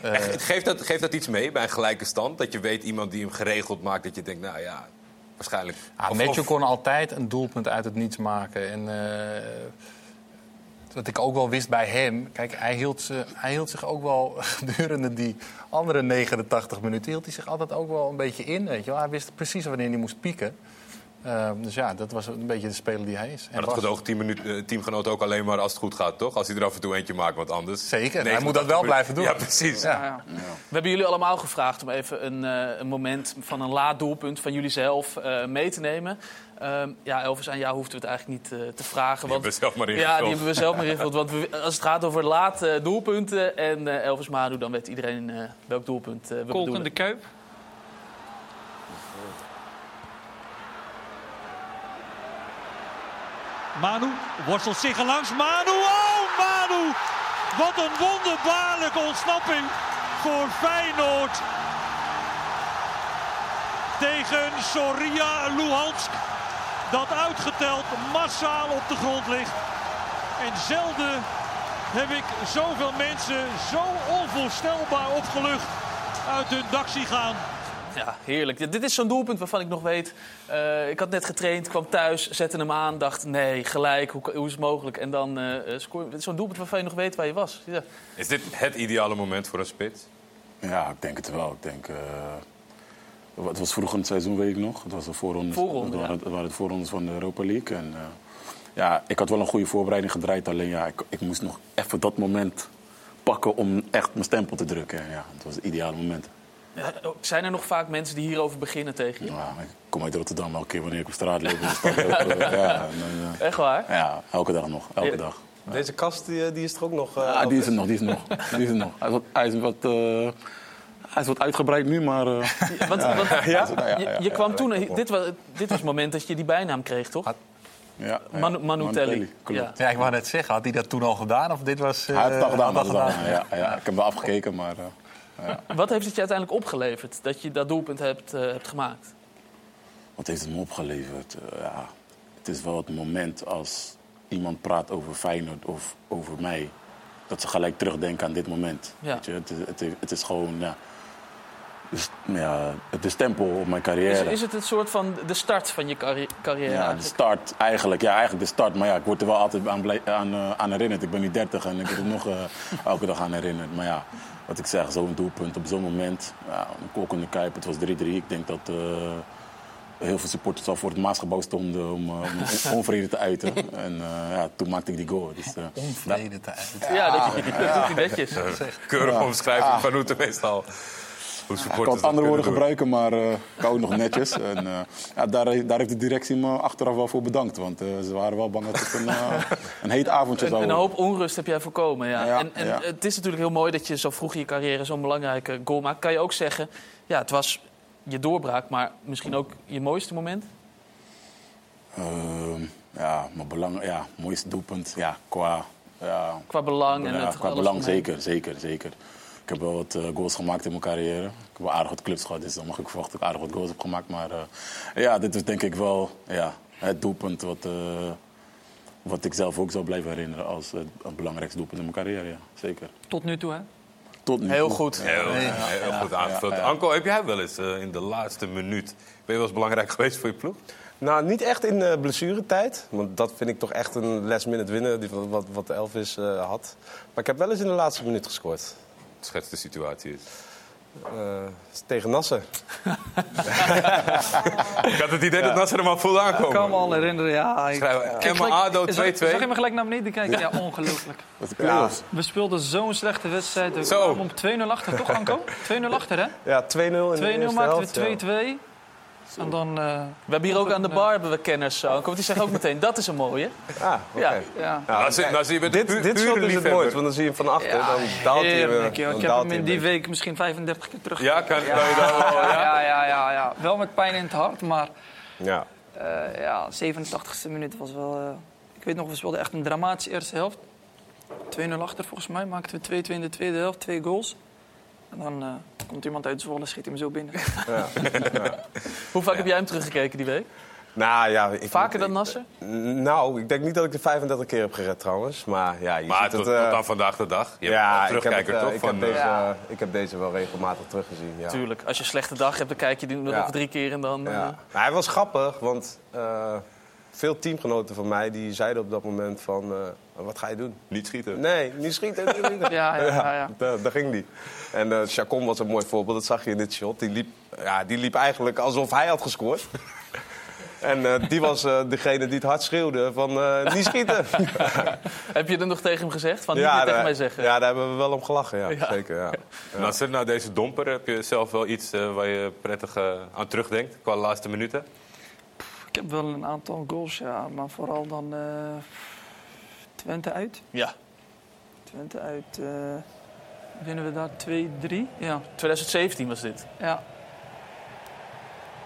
Eh, Geeft dat, geeft dat iets mee bij een gelijke stand? Dat je weet iemand die hem geregeld maakt, dat je denkt, nou ja, waarschijnlijk. Ah, Of- Matthew of- kon altijd een doelpunt uit het niets maken. En eh, wat ik ook wel wist bij hem... Kijk, hij hield, ze, hij hield zich ook wel gedurende die andere 89 minuten... hield hij zich altijd ook wel een beetje in, weet je wel. Hij wist precies wanneer hij moest pieken. Eh, dus ja, dat was een beetje de speler die hij is. En Maar dat was. gedoogt team, eh, teamgenoot ook alleen maar als het goed gaat, toch? Als hij er af en toe eentje maakt, want anders... Zeker, hij 89 moet dat wel blijven doen. Ja, precies. Ja. We hebben jullie allemaal gevraagd om even een, eh, een moment van een laat doelpunt van jullie zelf eh, mee te nemen. Ehm, ja, Elvis, aan jou hoefden we het eigenlijk niet eh, te vragen. Die hebben we zelf maar Ja, ingevuld. die hebben we zelf maar ingevuld. Want we- als het gaat over late doelpunten en eh, Elvis Manu... dan weet iedereen eh, welk doelpunt we Kolk in bedoelen. de kuip. Manu worstelt zich er langs. Manu, oh Manu! Wat een wonderbaarlijke ontsnapping voor Feyenoord. Tegen Soria Luhansk. Dat uitgeteld massaal op de grond ligt. En zelden heb ik zoveel mensen zo onvoorstelbaar opgelucht uit hun dak zien gaan. Ja, heerlijk. Ja, dit is zo'n doelpunt waarvan ik nog weet... eh, ik had net getraind, kwam thuis, zette hem aan, dacht... nee, gelijk, hoe, hoe is het mogelijk? En dan scoor je. Dit is zo'n doelpunt waarvan je nog weet waar je was. Ja. Is dit het ideale moment voor een spits? Ja, ik denk het wel. Ik denk, eh, het was vroeger in het seizoen, weet ik nog. Het was de voorrondes, Voorronde, ja. waren, het waren de voorrondes van de Europa League. En, eh, ja, ik had wel een goede voorbereiding gedraaid. Alleen ja, ik, ik moest nog even dat moment pakken om echt mijn stempel te drukken. En ja, het was het ideale moment. Ja, zijn er nog vaak mensen die hierover beginnen tegen je? Ja, ik kom uit Rotterdam elke keer wanneer ik op straat loop. ja, en eh, Echt waar? ja, elke dag nog. Elke Ja. dag. Deze kast die, eh, die is er ook nog. eh, Ja, die is er nog, die is er nog. Die is er nog. Hij is wat, hij is wat, eh, hij is wat uitgebreid nu, maar... eh, Want, ja. want Ja, ja, je, ja, je ja, kwam ja, toen, dit was, dit was het moment dat je die bijnaam kreeg, toch? Ja, ja. Manu, Manu Telly. klopt. Ja, ik wou net zeggen, had hij dat toen al gedaan? Of dit was, eh, Hij heeft het al gedaan. had had al gedaan. Ja, ja, ik heb wel afgekeken, maar... Wat heeft het je uiteindelijk opgeleverd dat je dat doelpunt hebt, eh, hebt gemaakt? Wat heeft het me opgeleverd? Eh, ja, het is wel het moment als iemand praat over Feyenoord of over mij... dat ze gelijk terugdenken aan dit moment. Ja. Weet je? Het, is, het, is, het is gewoon... Ja, dus, ja, het is stempel op mijn Is, carrière. is het het soort van de start van je carri- carrière? Ja, de start eigenlijk. Ja, eigenlijk de start. Maar ja, ik word er wel altijd aan, aan, eh, aan herinnerd. Ik ben nu 30 en ik word er nog elke dag aan herinnerd. Maar ja, wat ik zeg, zo'n doelpunt op zo'n moment. Ja, een klok in de kuip, het was 3-3. Ik denk dat eh, heel veel supporters al voor het Maasgebouw stonden om, eh, om onvrede te uiten. En eh, ja, toen maakte ik die goal. Dus, eh, Onvrede te uiten. Ja, dat, je, dat doet hij netjes. Keurige Ja. omschrijving van Hoete meestal. Hoe ik kan andere woorden doen. gebruiken, maar eh ik hou nog netjes. En, eh, ja, daar, heeft- daar heeft de directie me achteraf wel voor bedankt. Want eh, ze waren wel bang dat het een, eh, een heet avondje Een, zou een worden. hoop onrust heb jij voorkomen. Ja. Ja, en en ja. het is natuurlijk heel mooi dat je zo vroeg in je carrière zo'n belangrijke goal maakt. Kan je ook zeggen, ja, het was je doorbraak, maar misschien ook je mooiste moment? Ehm, ja, maar belang, ja, mooiste doelpunt. Ja, qua, ja, Qua belang en ja, het qua alles belang omheen. zeker, zeker, zeker. Ik heb wel wat eh, goals gemaakt in mijn carrière. Ik heb wel aardig wat clubs gehad, dus dan mag ik verwachten dat ik aardig wat goals heb gemaakt. Maar eh, ja, dit is denk ik wel ja, het doelpunt wat, eh, wat ik zelf ook zou blijven herinneren als het, belangrijkste doelpunt in mijn carrière. Ja, zeker. Tot nu toe, hè? Tot nu Heel toe. goed. Heel, heel goed aangevuld. ja, ja. Anko, heb jij wel eens in de laatste minuut... Ben je wel eens belangrijk geweest voor je ploeg? Nou, niet echt in uh, blessuretijd. Want dat vind ik toch echt een last minute winnen, die, wat, wat Elvis uh, had. Maar ik heb wel eens in de laatste minuut gescoord. Schets de situatie eens. Uh, tegen Nasser. ik had het idee ja. dat Nasser hem al voel aankomen. Ik kan me al herinneren, ja. Ik, Emma Ado 2-2. Zag je me gelijk naar beneden kijken? Ja, ongelooflijk. Ja. We speelden zo'n slechte wedstrijd. We Zo. kwamen op 2-0 achter, toch Anko? 2-0 achter, hè? Ja, 2-0 in 2-0 maakten we 2-2. En dan, uh, we hebben hier ook aan de bar hebben we kenners zo. Want die zeggen ook meteen, dat is een mooie. Ah, oké. Okay. Ja. Ja. Nou, nou, nou, zie je dit pu dit shot is het mooist, want dan zie je hem van achter. Ja, dan daalt hij weer. Ik heb hem in die week misschien 35 keer terug. Ja, kan, ja, je dat wel, ja? Ja, ja, ja, ja. Wel met pijn in het hart, maar... Ja. Uh, ja, 87e minuut was wel... Uh, ik weet nog, we speelden echt een dramatische eerste helft. 2-0 achter volgens mij, maakten we 2-2 in de tweede helft, twee goals. En dan uh, komt iemand uit Zwolle en schiet hem zo binnen. Ja. ja. Hoe vaak heb jij hem teruggekeken die week? Nou ja, ik, Vaker dan Nasser? Nou, ik denk niet dat ik de 35 keer heb gered trouwens. Maar ja, je Maar ziet tot, het... eh, tot aan vandaag de dag. Je ja, ik heb, het, terugkijker, eh, toch? ik, van, heb deze, eh, eh, ik heb deze wel regelmatig teruggezien. Ja. Tuurlijk. Als je een slechte dag hebt, dan kijk je die nog Ja. drie keer en dan... eh, Ja. Maar hij was grappig, want eh, veel teamgenoten van mij die zeiden op dat moment van... eh, wat ga je doen? Niet schieten. Nee, niet schieten. niet schieten. Ja, ja, ja, ja. Daar, daar ging die. En eh Chacon was een mooi voorbeeld, dat zag je in dit shot. Die liep, ja, die liep eigenlijk alsof hij had gescoord. En eh, die was eh, degene die het hard schreeuwde van eh, niet schieten. Heb je er nog tegen hem gezegd? Van, niet ja, meer tegen daar, mij zeggen. ja, daar hebben we wel om gelachen, ja. Ja. Zeker, ja. Nasser, na deze domper, heb je zelf wel iets eh, waar je prettig aan terugdenkt qua laatste minuten? Ik heb wel een aantal goals, ja, maar vooral dan eh, Twente uit. Ja. Twente uit. Eh winnen we daar 2-3? Ja. 2017 was dit. ja.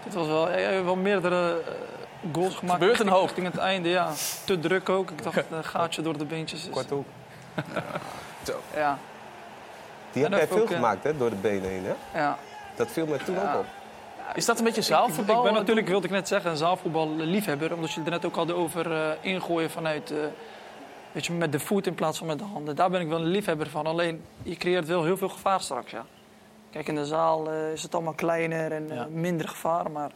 Dit was wel, wel meerdere eh, goals gemaakt. Gebeurt een hoop. Richting het einde, ja. Te druk ook. Ik dacht, een gaatje door de beentjes. is- Kort ook. Ja, Die heb jij veel eh, gemaakt, hè, door de benen heen, hè? ja. Dat viel me toen Ja. ook op. Is dat een beetje zaalvoetbal? ik ben natuurlijk, wilde ik net zeggen, een zaalvoetbal-liefhebber. Omdat je het er net ook had over eh, ingooien vanuit... eh, weet je, met de voet in plaats van met de handen. Daar ben ik wel een liefhebber van. Alleen, je creëert wel heel veel gevaar straks, ja. Kijk, in de zaal eh, is het allemaal kleiner en eh, Ja. minder gevaar. Maar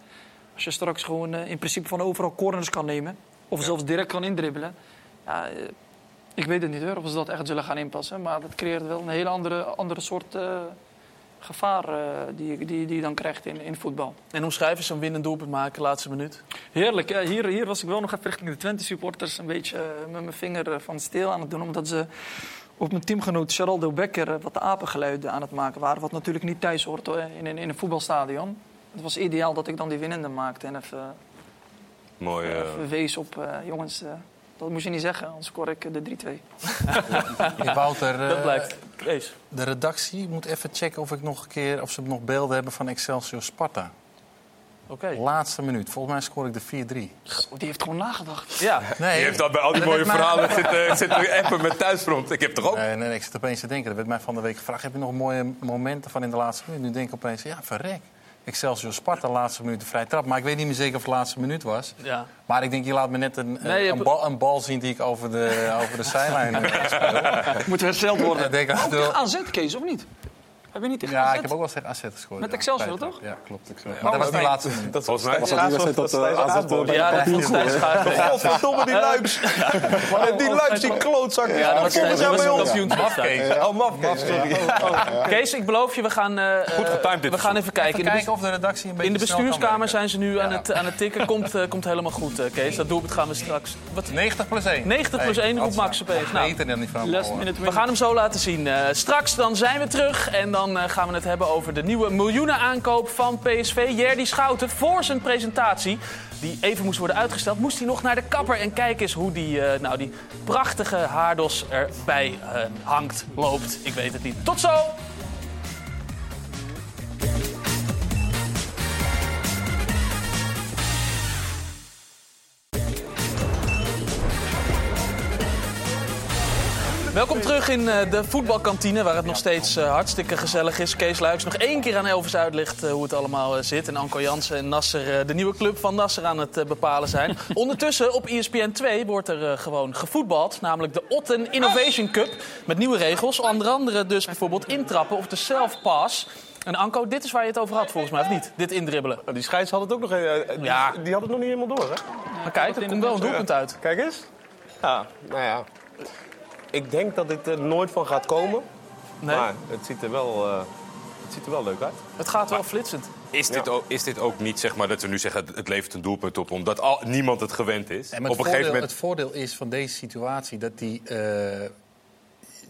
als je straks gewoon eh, in principe van overal corners kan nemen... of zelfs direct kan indribbelen... Ja, ik weet het niet hoor, of ze dat echt zullen gaan inpassen. Maar dat creëert wel een hele andere, andere soort gevaar eh, die, je- die, die je dan krijgt in, in voetbal. En omschrijf eens zo'n winnend doelpunt maken, laatste minuut. Heerlijk. Hier, hier was ik wel nog even richting de Twente-supporters een beetje eh, met mijn vinger eh, van stil aan het doen. Omdat ze op mijn teamgenoot Geraldo Becker wat de apengeluiden aan het maken waren. Wat natuurlijk niet thuis hoort hoor, in, een- in een voetbalstadion. Het was ideaal dat ik dan die winnende maakte en even, Mooi. even wees op... jongens, eh, dat moest je niet zeggen, anders scoor ik eh, de 3-2. Wouter, eh, Dat blijkt. Kees. de redactie moet even checken of, ik nog een keer, of ze nog beelden hebben van Excelsior Sparta. Oké. Laatste minuut. Volgens mij scoor ik de 4-3. Oh, die heeft gewoon nagedacht. Ja. Nee, Die heeft dat bij al die dat mooie verhalen zitten, zitten appen met thuisfront. Ik heb toch ook... Nee, nee, nee, ik zit opeens te denken. Er werd mij van de week gevraagd: heb je nog mooie momenten van in de laatste minuut? Nu denk ik opeens: ja, verrek. Excelsior Sparta, laatste minuut de vrije trap. Maar ik weet niet meer zeker of het de laatste minuut was. Ja. Maar ik denk, je laat me net een, Nee, een, hebt- bal, een bal zien die ik over de, over de zijlijn eh, speel. Moet hersteld worden. Ik denk AZ, Kees, of niet? Heb je niet tegen Ja, AZ? ik heb ook wel eens tegen AZ gescoord. Met ja. Excelsior, toch? Ja, klopt. Ik Maar dat was die laatste. Dat Volgens mij was was dat eh, AZ aanbod. Ja, dat is Stijn Schaar. Godverdomme, die luiks. Die luiks, die klootzak. Ja, dat was Dat bij was ons. Oh, mafkees, sorry. Kees, ik beloof je, we gaan, eh, Goed getimed dit we gaan even kijken. De, kijken of de redactie een beetje in de bestuurskamer zijn ze nu aan, het, aan het tikken. Komt, eh, komt helemaal goed, eh, Kees. Dat doelpunt gaan we straks... Wat? 90 plus 1. 90 plus 1 roept Max opeens. Nou, We gaan hem zo laten zien. Eh, straks dan zijn we terug en dan eh, gaan we het hebben over de nieuwe miljoenen aankoop van PSV. Jerdy Schouten voor zijn presentatie, die even moest worden uitgesteld, moest hij nog naar de kapper. En kijk eens hoe die, eh, nou, die prachtige haardos erbij eh, hangt, loopt. Ik weet het niet. Tot zo! Welkom terug in eh, de voetbalkantine, waar het nog steeds eh, hartstikke gezellig is. Kees Luiks nog één keer aan Elvis uitlegt eh, hoe het allemaal zit. En Anko Jansen en Nasser, eh, de nieuwe club van Nasser, aan het bepalen zijn. Ondertussen op ESPN 2 wordt er gewoon gevoetbald. Namelijk de Otten Innovation Cup. Met nieuwe regels. Onder andere dus bijvoorbeeld intrappen of de self-pass. En Anko, dit is waar je het over had volgens mij, of niet? Dit indribbelen. Die scheids had het ook nog... die- Ja. Die had het nog niet helemaal door, hè? Maar kijk, er komt wel een doelpunt uit. Kijk eens. Ja, nou ja. Ik denk dat dit er nooit van gaat komen. Nee, Maar het ziet er wel, eh, het ziet er wel leuk uit. het gaat wel flitsend. Is dit, ook, is dit ook niet, zeg maar, dat we nu zeggen... het levert een doelpunt op, omdat al, niemand het gewend is? En het, op een voordeel, gegeven moment... het voordeel is van deze situatie dat die, eh,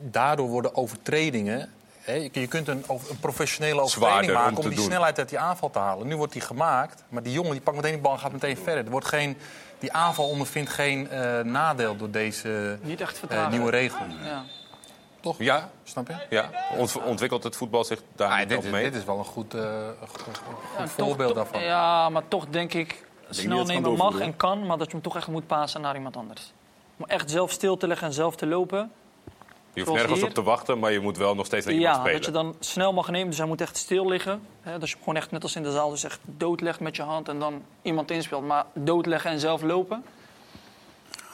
daardoor worden overtredingen. Hè, je, kunt een, een professionele overtreding Zwaarder maken om die doen. snelheid uit die aanval te halen. Nu wordt die gemaakt, maar die jongen die pakt meteen die bal en gaat meteen verder. Er wordt geen, die aanval ondervindt geen eh, nadeel door deze Niet echt eh, nieuwe regel. Ja. Toch? Ja, Snap je? ja. Ont- ontwikkelt het voetbal zich daar Ah, dit, is, mee? dit is wel een goed, eh, een goed, goed Ja, voorbeeld toch- daarvan. Ja, maar toch denk ik, snel nemen mag en kan, maar dat je hem toch echt moet pasen naar iemand anders. Om echt zelf stil te leggen en zelf te lopen, Je hoeft nergens hier. op te wachten, maar je moet wel nog steeds naar iemand Ja, spelen. dat je dan snel mag nemen. Dus hij moet echt stil liggen. Hè, dat je hem gewoon echt, net als in de zaal, dus echt doodlegt met je hand en dan iemand inspeelt. Maar doodleggen en zelf lopen?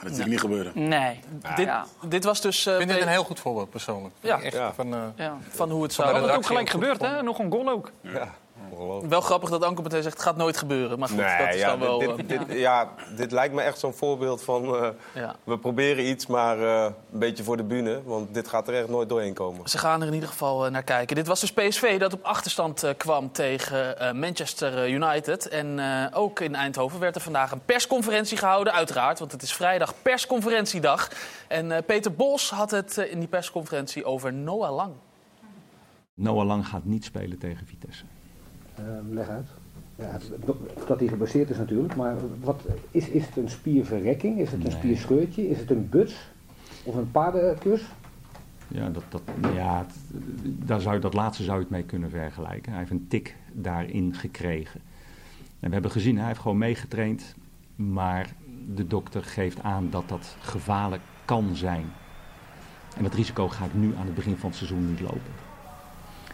Dat zie ik niet gebeuren. Nee. Dit, Ja. dit was dus... eh, Ik vind dit een heel goed voorbeeld, persoonlijk. Ja. Echt Ja. Van, eh, Ja. van hoe het zou... de Dat is ook gelijk gebeurd, hè? Nog een goal ook. Ja, ongelooflijk. Wel grappig dat Anko meteen zegt, het gaat nooit gebeuren. Maar goed, dat is ja, dan wel... dit, eh, dit, dit- ja, dit lijkt me echt zo'n voorbeeld van... eh, ja. we proberen iets, maar eh, een beetje voor de bühne. Want dit gaat er echt nooit doorheen komen. Ze gaan er in ieder geval eh, naar kijken. Dit was dus PSV dat op achterstand eh, kwam tegen eh, Manchester eh, United. En eh, ook in Eindhoven werd er vandaag een persconferentie gehouden. Uiteraard, want het is vrijdag persconferentiedag. En eh, Peter Bos had het eh, in die persconferentie over Noah Lang. Noah Lang gaat niet spelen tegen Vitesse. Eh, leg uit. Ja, dat hij gebaseerd is natuurlijk, maar wat, is, is het een spierverrekking? Is het een Nee. spierscheurtje? Is het een buts? Of een paardenkus? Ja, dat, dat, ja daar zou, dat laatste zou je het mee kunnen vergelijken. Hij heeft een tik daarin gekregen. En we hebben gezien, hij heeft gewoon meegetraind. Maar de dokter geeft aan dat dat gevaarlijk kan zijn. En dat risico ga ik nu aan het begin van het seizoen niet lopen.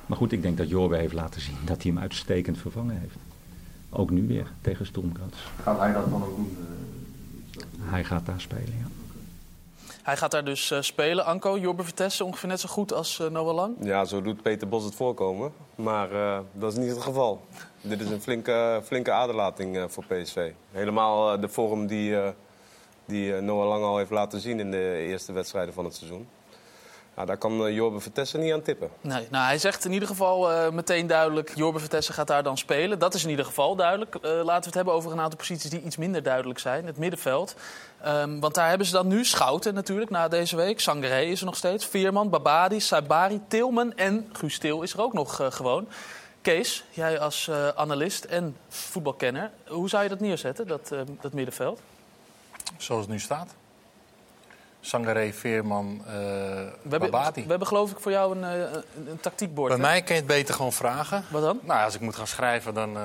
Maar goed, ik denk dat Jorbe heeft laten zien dat hij hem uitstekend vervangen heeft. Ook nu weer tegen Stormgras. Gaat hij dat dan ook doen? Hij gaat daar spelen, ja. Hij gaat daar dus eh, spelen. Anko, Jorbe Vertessen ongeveer net zo goed als eh, Noah Lang. Ja, zo doet Peter Bos het voorkomen. Maar eh, dat is niet het geval. Dit is een flinke, flinke aderlating eh, voor PSV. Helemaal eh, de vorm die, eh, die eh, Noah Lang al heeft laten zien in de eerste wedstrijden van het seizoen. Ja, daar kan uh, Jorbe Vertessen niet aan tippen. Nee, nou, hij zegt in ieder geval eh, meteen duidelijk... Jorbe Vertessen gaat daar dan spelen. Dat is in ieder geval duidelijk. Eh, laten we het hebben over een aantal posities die iets minder duidelijk zijn. Het middenveld. Ehm, want daar hebben ze dan nu Schouten natuurlijk na deze week. Sangaré is er nog steeds. Veerman, Babadi, Saibari, Tilman en Guus Til is er ook nog eh, gewoon. Kees, jij als eh, analist en voetbalkenner... hoe zou je dat neerzetten, dat, eh, dat middenveld? Zoals het nu staat. Sangaré, Veerman, eh We hebben, Babati. we hebben geloof ik voor jou een, eh, een, een tactiekbord. Bij hè? mij kan je het beter gewoon vragen. Wat dan? Nou, als ik moet gaan schrijven, dan... eh,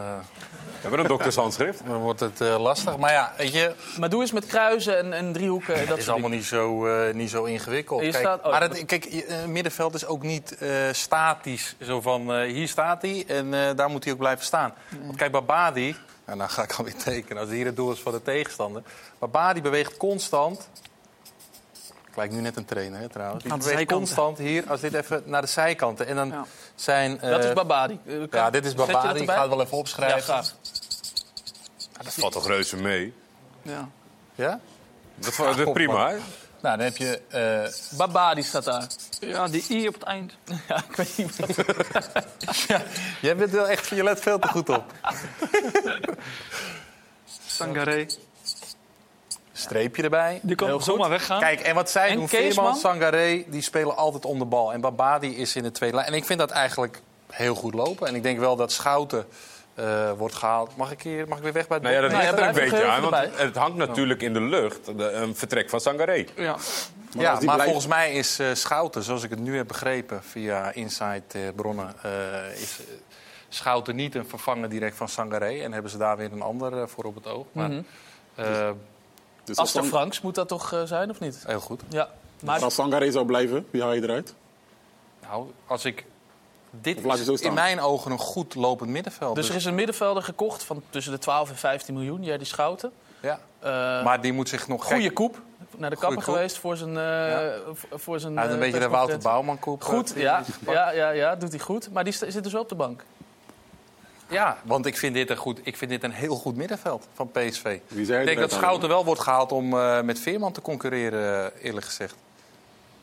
Hebben we een doktershandschrift? Dan wordt het eh, lastig. Maar ja, weet je... Maar doe eens met kruisen en, en driehoeken. en Het dat is allemaal niet zo, eh, niet zo ingewikkeld. Kijk, staat- oh, maar dat- het, kijk, middenveld is ook niet eh, statisch. Zo van, eh, hier staat hij en eh, daar moet hij ook blijven staan. Want kijk, Babadi... En dan ga ik alweer tekenen, als hier het doel is van de tegenstander. Babadi beweegt constant... Ik lijk nu net een trainer, hè, trouwens. Die beweegt constant hier, als dit even naar de zijkanten. En dan zijn... eh, Dat is Babadi. Eh, Ja, dit is Babadi. Ik ga het wel even opschrijven. Ja, graag. Dat valt toch reuze mee? Ja. Ja? Dat valt is prima, hè? Nou, dan heb je... eh, Babadi staat daar. Ja, die i op het eind. Ja, ik weet niet wat. Jij bent wel echt... Je let veel te goed op. Sangaré. Streepje erbij. Die kan Heel zomaar weggaan. Kijk, en wat zij En doen, Keesman? Veerman, Sangaré, die spelen altijd om de bal. En Babadi is in de tweede lijn. En ik vind dat eigenlijk heel goed lopen. En ik denk wel dat Schouten eh, wordt gehaald. Mag ik, hier, mag ik weer weg bij het Nou ja, dat bord? ligt er ja, een beetje aan, want erbij. het hangt natuurlijk in de lucht. De, een vertrek van Sangaré. Ja. ja, als die maar blijft- volgens mij is eh, Schouten, zoals ik het nu heb begrepen via Inside eh, bronnen, eh, is Schouten niet een vervanger direct van Sangaré. En hebben ze daar weer een ander voor op het oog. Maar, Mhm. eh, Dus als, Aster Franks moet dat toch eh, zijn, of niet? heel goed. Ja. Maar als Sangaré zou blijven, wie haal je eruit? Nou, als ik... Dit is in mijn ogen een goed lopend middenveld. dus er is een middenvelder gekocht van tussen de 12 en 15 miljoen. Jij die Schouten. ja. Eh Maar die moet zich nog... goede koep. Naar de kapper geweest voor zijn... eh, v- voor zijn heeft een beetje de Wouter. Bouwman koep. Goed, ja, ja, ja, ja, doet hij goed. Maar die zit dus wel op de bank. Ja, want ik vind, dit een goed, ik vind dit een heel goed middenveld van PSV. Wie zei Ik denk dat Schouten wel wordt gehaald om eh, met Veerman te concurreren, eh, eerlijk gezegd.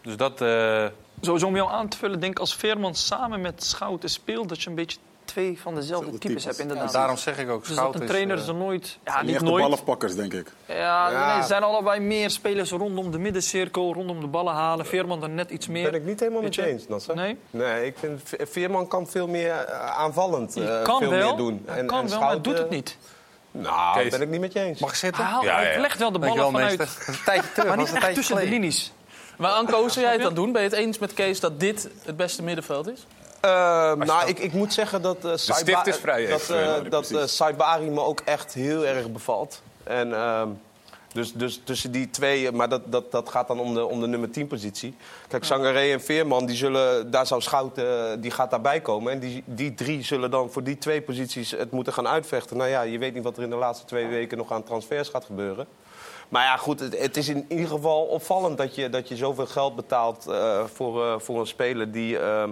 Dus dat... eh, Sowieso om jou aan te vullen, denk ik als Veerman samen met Schouten speelt, dat je een beetje twee van dezelfde types types. hebt inderdaad. daarom zeg ik ook, dus dat een trainer eh, ze nooit... Ja, Niet nooit. ballenpakkers, denk ik. Ja, Ja. Nee, er zijn allebei meer spelers rondom de middencirkel, rondom de ballen halen. Veerman dan net iets meer. Ben ik niet helemaal met je eens, Nasser. Nee? Nee, ik vind Ve- Veerman kan veel meer eh, aanvallend eh, kan veel wel, meer doen. hij kan wel, maar doet het niet. Nou, Kees. ben ik niet met je eens. Mag ik zitten? Hij, haalt- Ja, hij legt wel de ballen Dankjewel, vanuit. Een tijdje terug, maar was niet echt tussen de linies. Maar Anko, hoe zou jij het dan doen? Ben je het eens met Kees dat dit het beste middenveld is? Eh, nou, ik, ik moet zeggen dat, eh Saiba- vrij dat, eh, Ja, dat eh, Saibari me ook echt heel erg bevalt. En ehm, Dus, dus tussen die twee, maar dat, dat, dat gaat dan om de, om de nummer 10 positie. Kijk, Sangaré en Veerman, die zullen, daar zou Schouten, eh, die gaat daarbij komen. En die, die drie zullen dan voor die twee posities het moeten gaan uitvechten. Nou ja, je weet niet wat er in de laatste twee weken nog aan transfers gaat gebeuren. Maar ja, goed, het, het is in ieder geval opvallend dat je, dat je zoveel geld betaalt eh, voor, eh, voor een speler die, ehm,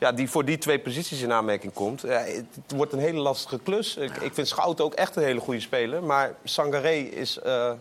ja, die voor die twee posities in aanmerking komt. Ja, het, wordt een hele lastige klus. Ik, ik vind Schouten ook echt een hele goede speler. Maar Sangaré is, eh,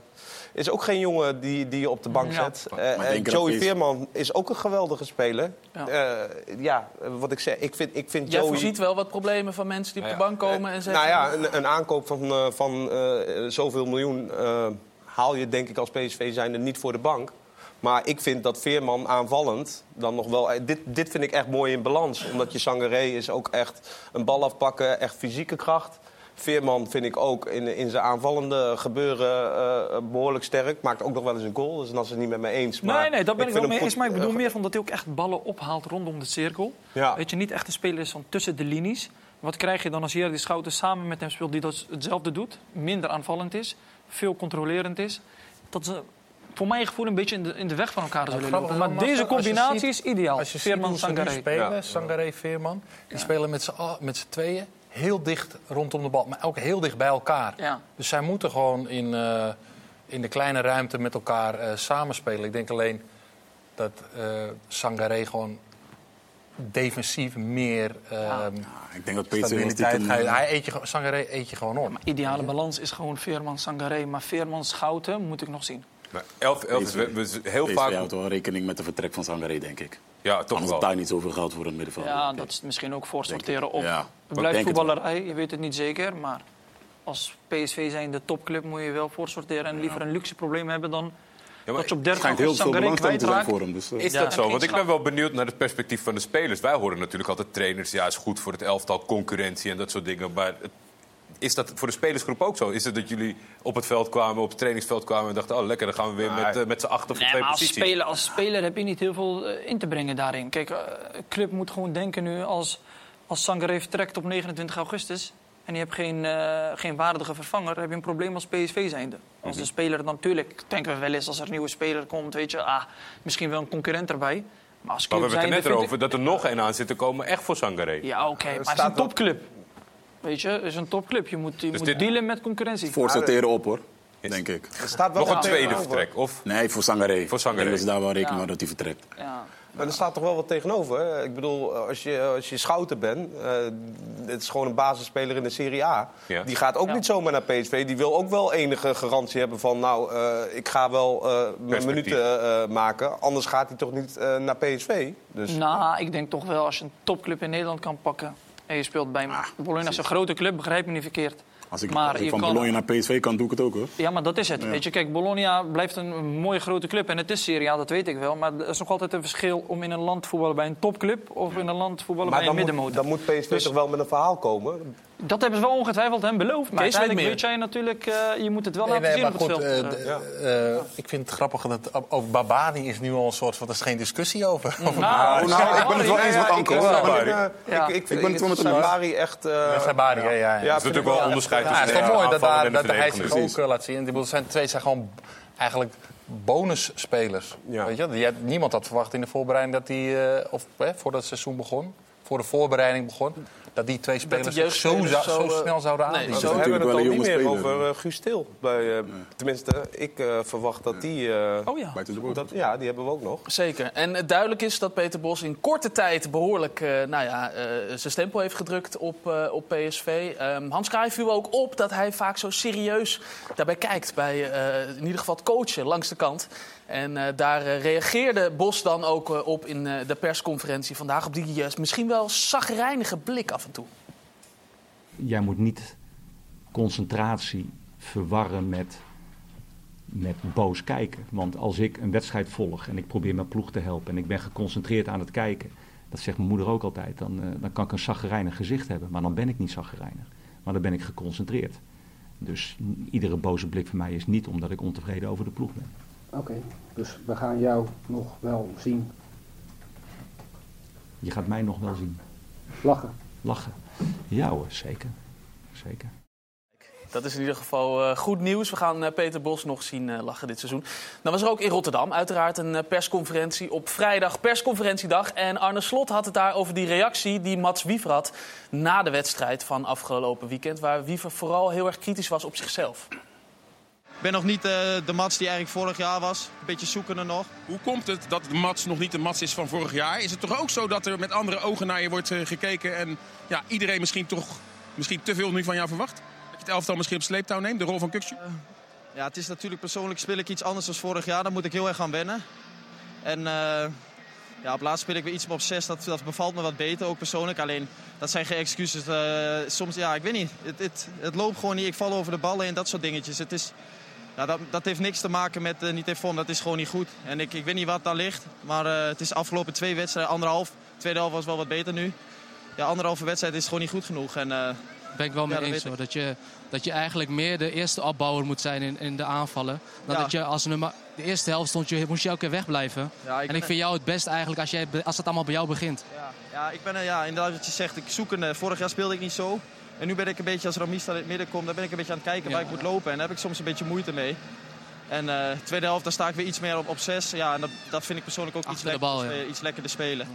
is ook geen jongen die, die je op de bank Ja. zet. Eh, en Joey is- Veerman is ook een geweldige speler. Ja. Ja, ja wat ik zeg, ik vind, ik vind Jij Joey... voorziet wel wat problemen van mensen die op de bank komen en zeggen... Nou ja, een, een aankoop van, eh, van eh, zoveel miljoen eh, haal je denk ik als PSV zijnde niet voor de bank. Maar ik vind dat Veerman aanvallend dan nog wel... eh, Dit, dit vind ik echt mooi in balans. Omdat je Sangaré is ook echt een bal afpakken, echt fysieke kracht. Veerman vind ik ook in, in zijn aanvallende gebeuren eh, behoorlijk sterk. Maakt ook nog wel eens een goal, dus dan is het niet met mij eens. Maar nee, nee, daar ben ik, wel mee eens. Maar ik bedoel eh, meer van dat hij ook echt ballen ophaalt rondom de cirkel. Ja. Weet je, niet echt een speler is van tussen de linies. Wat krijg je dan als Jerry Schouten samen met hem speelt die dat hetzelfde doet? Minder aanvallend is, veel controlerend is. Dat ze voor mijn gevoel een beetje in de, in de weg van elkaar zullen lopen. is Maar deze combinatie ziet- is ideaal. Als je ziet Veerman, hoe ze nu Sangaré. spelen, Ja. Sangaré, Veerman, die spelen met z'n al- met z'n tweeën heel dicht rondom de bal, maar ook heel dicht bij elkaar. Ja. Dus zij moeten gewoon in, eh, in de kleine ruimte met elkaar eh, samenspelen. Ik denk alleen dat eh Sangaré gewoon defensief meer ehm ik denk dat stiekem, gaat. eh, Hij eet je, gewoon- Sangaré eet je gewoon op. Ideale balans is gewoon Veerman, Sangaré. Maar Veerman, Schouten moet ik nog zien. Maar elf, elf is we- we- heel PSV vaak... houdt wel rekening met de vertrek van Sangaré, denk ik. Ja, toch Anders wel. je niet zoveel geld voor een middenvelder. Ja, dat is misschien ook voor sorteren op. Ja, Het blijft het voetballerij, je weet het niet zeker. Maar als PSV zijn de topclub moet je wel voor sorteren. En liever een luxe probleem hebben dan dat je op 30 schijnt heel veel Sangaré belangstelling te zijn voor hem. Dus, eh. Is Ja, dat zo? Want ik ben wel benieuwd naar het perspectief van de spelers. Wij horen natuurlijk altijd trainers, ja, is goed voor het elftal, concurrentie en dat soort dingen. Maar het- is dat voor de spelersgroep ook zo? Is het dat jullie op het veld kwamen, op het trainingsveld kwamen en dachten, oh lekker, dan gaan we weer met, eh, met z'n achter voor Nee, twee maar als posities? speler, als speler heb je niet heel veel eh, in te brengen daarin. Kijk, eh, een club moet gewoon denken nu als, als Sangaré vertrekt op 29 augustus... en je hebt geen, eh, geen waardige vervanger, dan heb je een probleem als PSV zijnde. Als Mhm. de speler, natuurlijk denken we wel eens als er een nieuwe speler komt... weet je, ah, misschien wel een concurrent erbij. Maar als Maar we club hebben het er net over dat er nog één aan zit te komen, echt voor Sangaré. Ja, oké, maar het is een topclub. Weet je, het is een topclub. Je moet, je Dus moet dit- dealen met concurrentie. Voor sorteren op, hoor. Denk ik. Er staat wel Nog een tweede tegenover. vertrek, of? Nee, voor Sangaré. Voor Sangaré. Ik denk dat ze daar wel rekening Ja. mee dat hij vertrekt. Ja. Maar er staat toch wel wat tegenover. Hè? Ik bedoel, als je, als je schouder bent, eh het is gewoon een basisspeler in de Serie A. Ja. Die gaat ook Ja. niet zomaar naar PSV. Die wil ook wel enige garantie hebben van, nou, eh, ik ga wel eh, mijn minuten eh, maken. Anders gaat hij toch niet eh, naar PSV. Dus Nou, ik denk toch wel als je een topclub in Nederland kan pakken. En je speelt bij Bologna, is een grote club, begrijp me niet verkeerd. Als ik, Maar als ik je van kan- Bologna naar PSV kan, doe ik het ook, hoor. Ja, maar dat is het. Weet je, kijk, Bologna blijft een mooie grote club. En het is Serie A, dat weet ik wel. Maar er is nog altijd een verschil om in een land te voetballen bij een topclub... of in een land te voetballen maar bij een dan moet, middenmotor. dan moet PSV Dus- toch wel met een verhaal komen? Dat hebben ze wel ongetwijfeld hem beloofd. Maar Kees weet uiteindelijk weet jij natuurlijk... eh, je moet het wel Nee, laten nee, zien maar op het veld. eh, Eh, ik vind het grappig dat over Babani is nu al een soort van... Er is geen discussie over. Over Nou, nou, ik ben het wel eens met Anko. ik, ben het wel met echt... eh, Ja, ja, ja, ja. Dat is natuurlijk wel een onderscheid Ja, het tussen is de toch mooi dat, dat hij zich ook laat zien. Twee zijn gewoon eigenlijk bonusspelers. Weet je? Niemand had verwacht in de voorbereiding dat die, eh, of hè, voordat het seizoen begon, voor de voorbereiding begon, dat die twee spelers die zo, zo zo, eh, snel zouden nee, aandienen. We zo- hebben natuurlijk het een niet meer over eh, Guus Til. Bij, eh, Tenminste, ik verwacht dat die... oh ja. Dat, ja, die hebben we ook nog. Zeker. En het duidelijk is dat Peter Bos in korte tijd behoorlijk eh, nou ja, eh, zijn stempel heeft gedrukt op, eh, op PSV. Ehm, Hans Kraaij viel ook op dat hij vaak zo serieus daarbij kijkt. Bij eh, in ieder geval het coachen langs de kant. En eh, daar eh, reageerde Bos dan ook eh, op in de persconferentie vandaag. Op die misschien wel zagrijnige blik af en toe. jij moet niet concentratie verwarren met, met boos kijken. Want als ik een wedstrijd volg en ik probeer mijn ploeg te helpen en ik ben geconcentreerd aan het kijken, dat zegt mijn moeder ook altijd, dan, dan kan ik een zaggerijnig gezicht hebben. Maar dan ben ik niet zaggerijnig, maar dan ben ik geconcentreerd. Dus iedere boze blik van mij is niet omdat ik ontevreden over de ploeg ben. Oké, dus we gaan jou nog wel zien Je gaat mij nog wel zien. lachen. Lachen. Ja hoor, zeker. Zeker. dat is in ieder geval eh, goed nieuws. We gaan eh, Peter Bos nog zien eh, lachen dit seizoen. Dan was er ook in Rotterdam uiteraard een persconferentie op vrijdag, persconferentiedag. En Arne Slot had het daar over die reactie die Mats Wiever had na de wedstrijd van afgelopen weekend. Waar Wiever vooral heel erg kritisch was op zichzelf. Ik ben nog niet eh, de Mats die eigenlijk vorig jaar was. Een beetje zoekende nog. Hoe komt het dat de Mats nog niet de Mats is van vorig jaar? Is het toch ook zo dat er met andere ogen naar je wordt eh, gekeken... en ja, iedereen misschien toch misschien te veel nu van jou verwacht? Dat je het elftal misschien op sleeptouw neemt, de rol van Kukcu? Ja, het is natuurlijk persoonlijk speel ik iets anders dan vorig jaar. Daar moet ik heel erg aan wennen. En eh, ja, op laatst speel ik weer iets meer op 6. Dat, dat bevalt me wat beter, ook persoonlijk. Alleen, dat zijn geen excuses. Eh, soms, ja, ik weet niet. Het, het, het loopt gewoon niet. Ik val over de ballen en dat soort dingetjes. Het is, ja, dat, dat heeft niks te maken met eh, niet vorm. Dat is gewoon niet goed. En ik, ik weet niet wat daar ligt. Maar eh, het is afgelopen twee wedstrijden, anderhalf. Tweede helft was wel wat beter nu. Ja, anderhalve wedstrijd is gewoon niet goed genoeg. En, eh, ben ik wel mee ja, dat eens hoor. Dat je, dat je eigenlijk meer de eerste opbouwer moet zijn in, in de aanvallen. Dan Ja. dat je als nummer, de eerste helft stond je, moest je elke keer wegblijven. Ja, ik en ik vind jou het best eigenlijk als, jij, als het allemaal bij jou begint. Ja, ja, ik ben ja, inderdaad wat je zegt. Ik zoek een, vorig jaar speelde ik niet zo. En nu ben ik een beetje, als Ramista in het midden komt, dan ben ik een beetje aan het kijken waar ik moet lopen. En daar heb ik soms een beetje moeite mee. En eh tweede helft, daar sta ik weer iets meer op, op zes. Ja, en dat, dat vind ik persoonlijk ook iets, Achter de lekker, bal, ja. iets lekkerder spelen.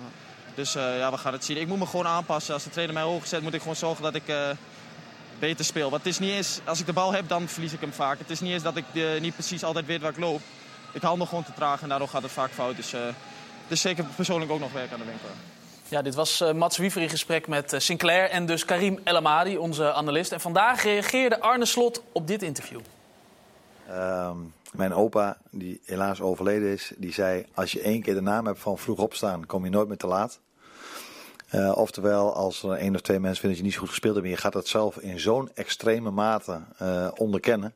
Dus eh, ja, we gaan het zien. Ik moet me gewoon aanpassen. Als de trainer mij hoog zet, moet ik gewoon zorgen dat ik eh, beter speel. Want het is niet eens, als ik de bal heb, dan verlies ik hem vaak. Het is niet eens dat ik niet precies altijd weet waar ik loop. Ik handel gewoon te traag en daardoor gaat het vaak fout. Dus, eh dus zeker persoonlijk ook nog werk aan de winkel. Ja, dit was eh, Mats Wiever in gesprek met eh, Sinclair en dus Karim El Amadi, onze analist. En vandaag reageerde Arne Slot op dit interview. Ehm, mijn opa, die helaas overleden is, die zei: Als je één keer de naam hebt van vroeg opstaan, kom je nooit meer te laat. Eh, oftewel, als er één of twee mensen vinden dat je niet zo goed gespeeld hebt en je gaat dat zelf in zo'n extreme mate onderkennen.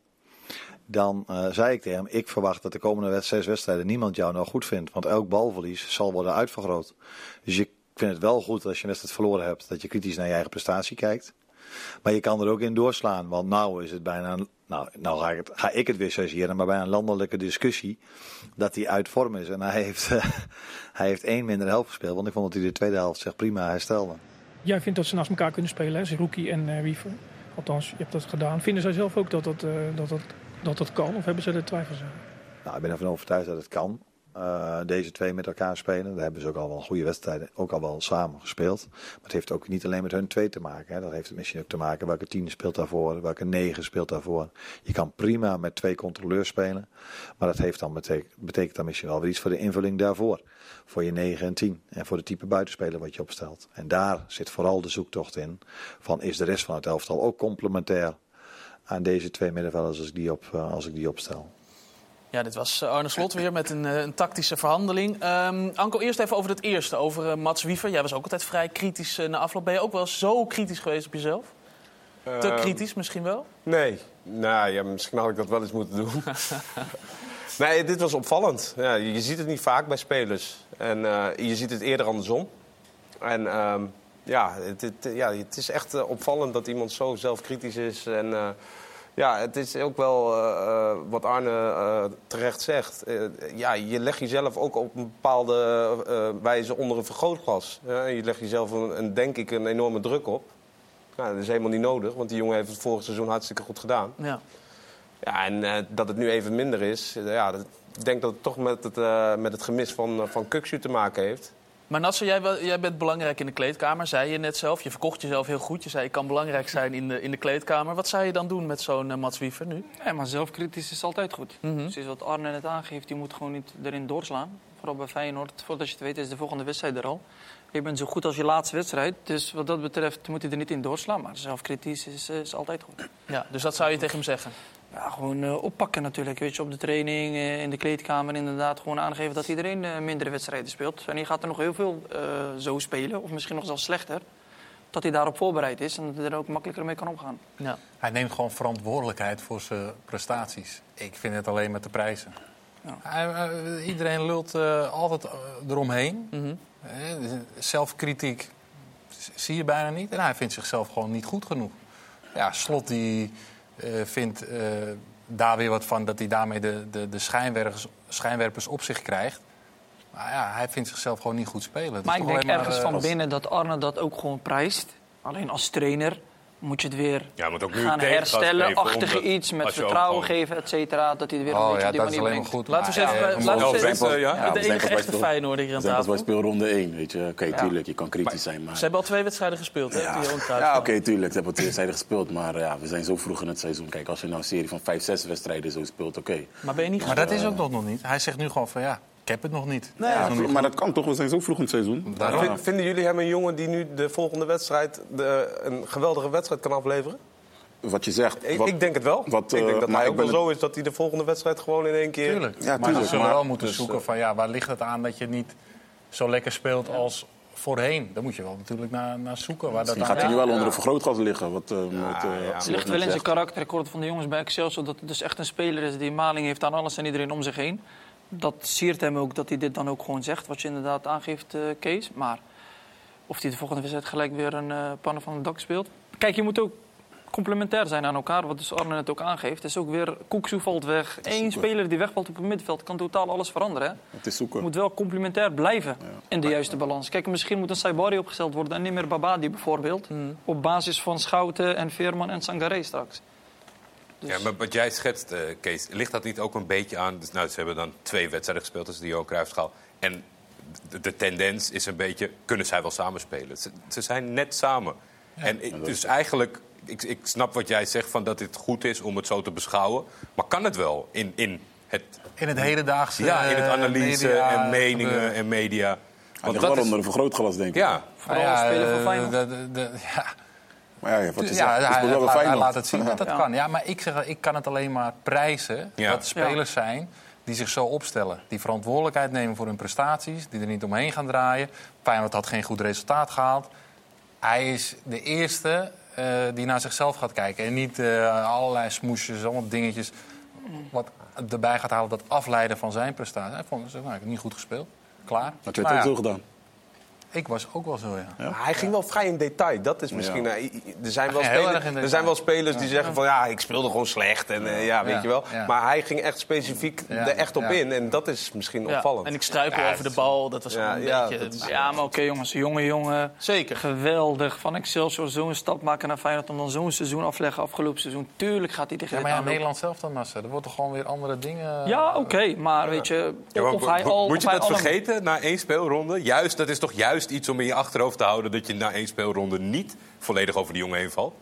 Dan zei ik tegen hem: Ik verwacht dat de komende zes wedstrijden niemand jou nou goed vindt. Want elk balverlies zal worden uitvergroot. Dus je- vind het wel goed als je een wedstrijd verloren hebt, dat je kritisch naar je eigen prestatie kijkt. Maar je kan er ook in doorslaan. Want nou is het bijna. een- Nou, nou ga, ik het, ga ik het weer chargeren, maar bij een landelijke discussie. dat hij uit vorm is. En hij heeft, hij heeft één minder helft gespeeld. Want ik vond dat hij de tweede helft zich prima herstelde. Jij vindt dat ze naast elkaar kunnen spelen, hè? Zerouki en eh Wiever. Althans, je hebt dat gedaan. Vinden zij zelf ook dat dat, eh, dat, dat, dat, dat kan? Of hebben ze er twijfels aan? Nou, ik ben ervan overtuigd dat het kan. Eh, deze twee met elkaar spelen. Daar hebben ze ook al wel goede wedstrijden, ook al wel samen gespeeld. Maar het heeft ook niet alleen met hun twee te maken. Hè. Dat heeft misschien ook te maken welke tien speelt daarvoor, welke negen speelt daarvoor. Je kan prima met twee controleurs spelen. Maar dat heeft dan betek- betekent dan misschien wel weer iets voor de invulling daarvoor. Voor je 9 en 10. En voor de type buitenspeler wat je opstelt. En daar zit vooral de zoektocht in. Van is de rest van het elftal ook complementair aan deze twee middenvelders als ik die, op, eh, als ik die opstel. Ja, dit was eh, Arne Slot weer met een, eh, een tactische verhandeling. Ehm Anko, eerst even over het eerste, over eh, Mats Wiever. Jij was ook altijd vrij kritisch na afloop. Ben je ook wel zo kritisch geweest op jezelf? Te Ehm, kritisch misschien wel? Nee, nou ja, misschien had ik dat wel eens moeten doen. nee, dit was opvallend. Ja, je ziet het niet vaak bij spelers. En je ziet het eerder andersom. En ehm, ja, het, het- ja, het is echt opvallend dat iemand zo zelfkritisch is. En ja, het is ook wel eh, eh, wat Arne eh, terecht zegt. Ja, je legt jezelf ook op een bepaalde wijze onder een vergrootglas. Ja, je legt jezelf, een, een, denk ik, een enorme druk op. Nou, dat is helemaal niet nodig, want die jongen heeft het vorig seizoen hartstikke goed gedaan. Ja. Ja, en dat het nu even minder is, ja, dat, ik denk dat het toch met het, met het gemis van, van Kuksu te maken heeft. Maar Nasser, jij, jij bent belangrijk in de kleedkamer, zei je net zelf. Je verkocht jezelf heel goed. Je zei, ik kan belangrijk zijn in de, in de kleedkamer. Wat zou je dan doen met zo'n eh, Mats Wiever nu? Ja, maar zelfkritisch is altijd goed. Mhm. Precies wat Arne net aangeeft, je moet gewoon niet erin doorslaan. Vooral bij Feyenoord. Voordat je het weet is de volgende wedstrijd er al. Je bent zo goed als je laatste wedstrijd. Dus wat dat betreft moet je er niet in doorslaan. Maar zelfkritisch is, is altijd goed. Ja, dus dat zou je tegen hem zeggen? Ja, gewoon eh, oppakken natuurlijk. Weet je, op de training, eh, in de kleedkamer inderdaad. Gewoon aangeven dat iedereen eh, mindere wedstrijden speelt. En je gaat er nog heel veel eh, zo spelen. Of misschien nog zelfs slechter. Dat hij daarop voorbereid is. En dat hij er ook makkelijker mee kan omgaan. Ja. Hij neemt gewoon verantwoordelijkheid voor zijn prestaties. Ik vind het alleen met de prijzen. Hij, eh, iedereen lult eh, altijd eromheen. Eh, zelfkritiek zie je bijna niet. En hij vindt zichzelf gewoon niet goed genoeg. Ja, Slot die vindt eh, daar weer wat van dat hij daarmee de, de, de schijnwerpers, schijnwerpers op zich krijgt. Maar ja, hij vindt zichzelf gewoon niet goed spelen. Maar ik denk maar, ergens eh, van als- binnen dat Arne dat ook gewoon prijst. Alleen als trainer moet je het weer Ja, moet ook nu gaan herstellen. Achtige iets met vertrouwen gewoon- geven, et cetera. Dat hij het weer een Oh beetje ja, op die dat manier brengt. goed. Laten we eens even, laten we eens even de ja, zijn enige echte Feyenoorder hier aan tafel. speelronde 1, weet je. Oké, tuurlijk, je kan kritisch zijn, maar... Ze hebben al twee wedstrijden gespeeld, hè? Ja, oké, tuurlijk. Ze hebben twee wedstrijden gespeeld, maar ja, we zijn zo vroeg in het seizoen. Kijk, als je nou een serie van vijf, zes wedstrijden zo speelt, oké. Maar ben je niet Maar dat is ook nog nog niet. Hij zegt nu gewoon van ja, ik heb het nog niet. Nee, ja, maar dat kan toch? We zijn zo vroeg in het seizoen. Daarom. Vinden jullie hem een jongen die nu de volgende wedstrijd de, een geweldige wedstrijd kan afleveren? Wat je zegt. Ik, wat- ik denk het wel. wat, ik denk eh, dat maar hij ook wel ben zo is dat hij de volgende wedstrijd gewoon in één keer... Tuurlijk. Ja, maar tuurlijk, ze zullen maar- wel moeten dus, zoeken eh, van ja, waar ligt het aan dat je niet zo lekker speelt als voorheen? Daar moet je wel natuurlijk naar, naar zoeken. Waar dat Misschien gaat hij nu wel onder een vergrootglas liggen. Wat, met, eh, Het wat ligt wel in zijn zegt. karakter. Ik hoorde van de jongens bij Excelsior dat het dus echt een speler is die maling heeft aan alles en iedereen om zich heen. Dat siert hem ook dat hij dit dan ook gewoon zegt, wat je inderdaad aangeeft, eh, Kees. Maar of hij de volgende wedstrijd gelijk weer een eh pannen van het dak speelt. Kijk, je moet ook complementair zijn aan elkaar, wat dus Arne het ook aangeeft. Het is ook weer, Koeksoe valt weg. Eén speler die wegvalt op het middenveld kan totaal alles veranderen. Hè? Het is zoeken. moet wel complementair blijven in de juiste balans. Kijk, misschien moet een Saibari opgesteld worden en niet meer Babadi bijvoorbeeld. Hmm. Op basis van Schouten en Veerman en Sangaré straks. Dus- Ja, maar wat jij schetst, eh, Kees, ligt dat niet ook een beetje aan... Dus, nou, ze hebben dan twee wedstrijden gespeeld tussen de Johan Cruijffschaal. En de, de tendens is een beetje, kunnen zij wel samenspelen? Ze, ze zijn net samen. en ik- dus eigenlijk, ik, ik snap wat jij zegt, van dat het goed is om het zo te beschouwen. Maar kan het wel in, in het... In het hedendaagse Ja, in het eh, analyse media en meningen gebeuren. en media. Hij ligt wel onder een vergrootglas, denk ik. Ja. Maar ja, eh, de- de- de- ja. Maar ja, wat hij, laat het zien dat dat kan. Ja, maar ik, zeg, ik kan het alleen maar prijzen Ja. dat er spelers zijn die zich zo opstellen. Die verantwoordelijkheid nemen voor hun prestaties, die er niet omheen gaan draaien. Feyenoord had geen goed resultaat gehaald. Hij is de eerste eh, die naar zichzelf gaat kijken. En niet eh, allerlei smoesjes, allemaal dingetjes... wat erbij gaat halen dat afleiden van zijn prestatie. Hij vond, nou, ik heb niet goed gespeeld. Klaar. Het Nou ook gedaan? Ik was ook wel zo, ja. Maar hij ging wel vrij in detail. Dat is misschien. Ja. eh, Er zijn wel, spelers, er zijn wel spelers die zeggen van ja, ik speelde gewoon slecht. En eh, ja, weet Ja. je wel. Ja. Maar hij ging echt specifiek Ja. er echt op Ja. in. En dat is misschien Ja, opvallend. En ik struikel Ja, over de bal. Dat was gewoon een ja, beetje... is- Ja, maar oké jongens, jonge jongen. Zeker. Geweldig. Van Excelsior zo'n stap maken naar Feyenoord om dan zo'n seizoen afleggen afgelopen seizoen. Tuurlijk gaat hij tegen Ja, maar ja. Nederland zelf dan, Massa. Er wordt toch gewoon weer andere dingen... Ja, oké, maar weet je, of hij al... moet je dat vergeten na één speelronde? Juist, dat is toch juist iets om in je achterhoofd te houden... dat je na één speelronde niet volledig over die jongen heen valt?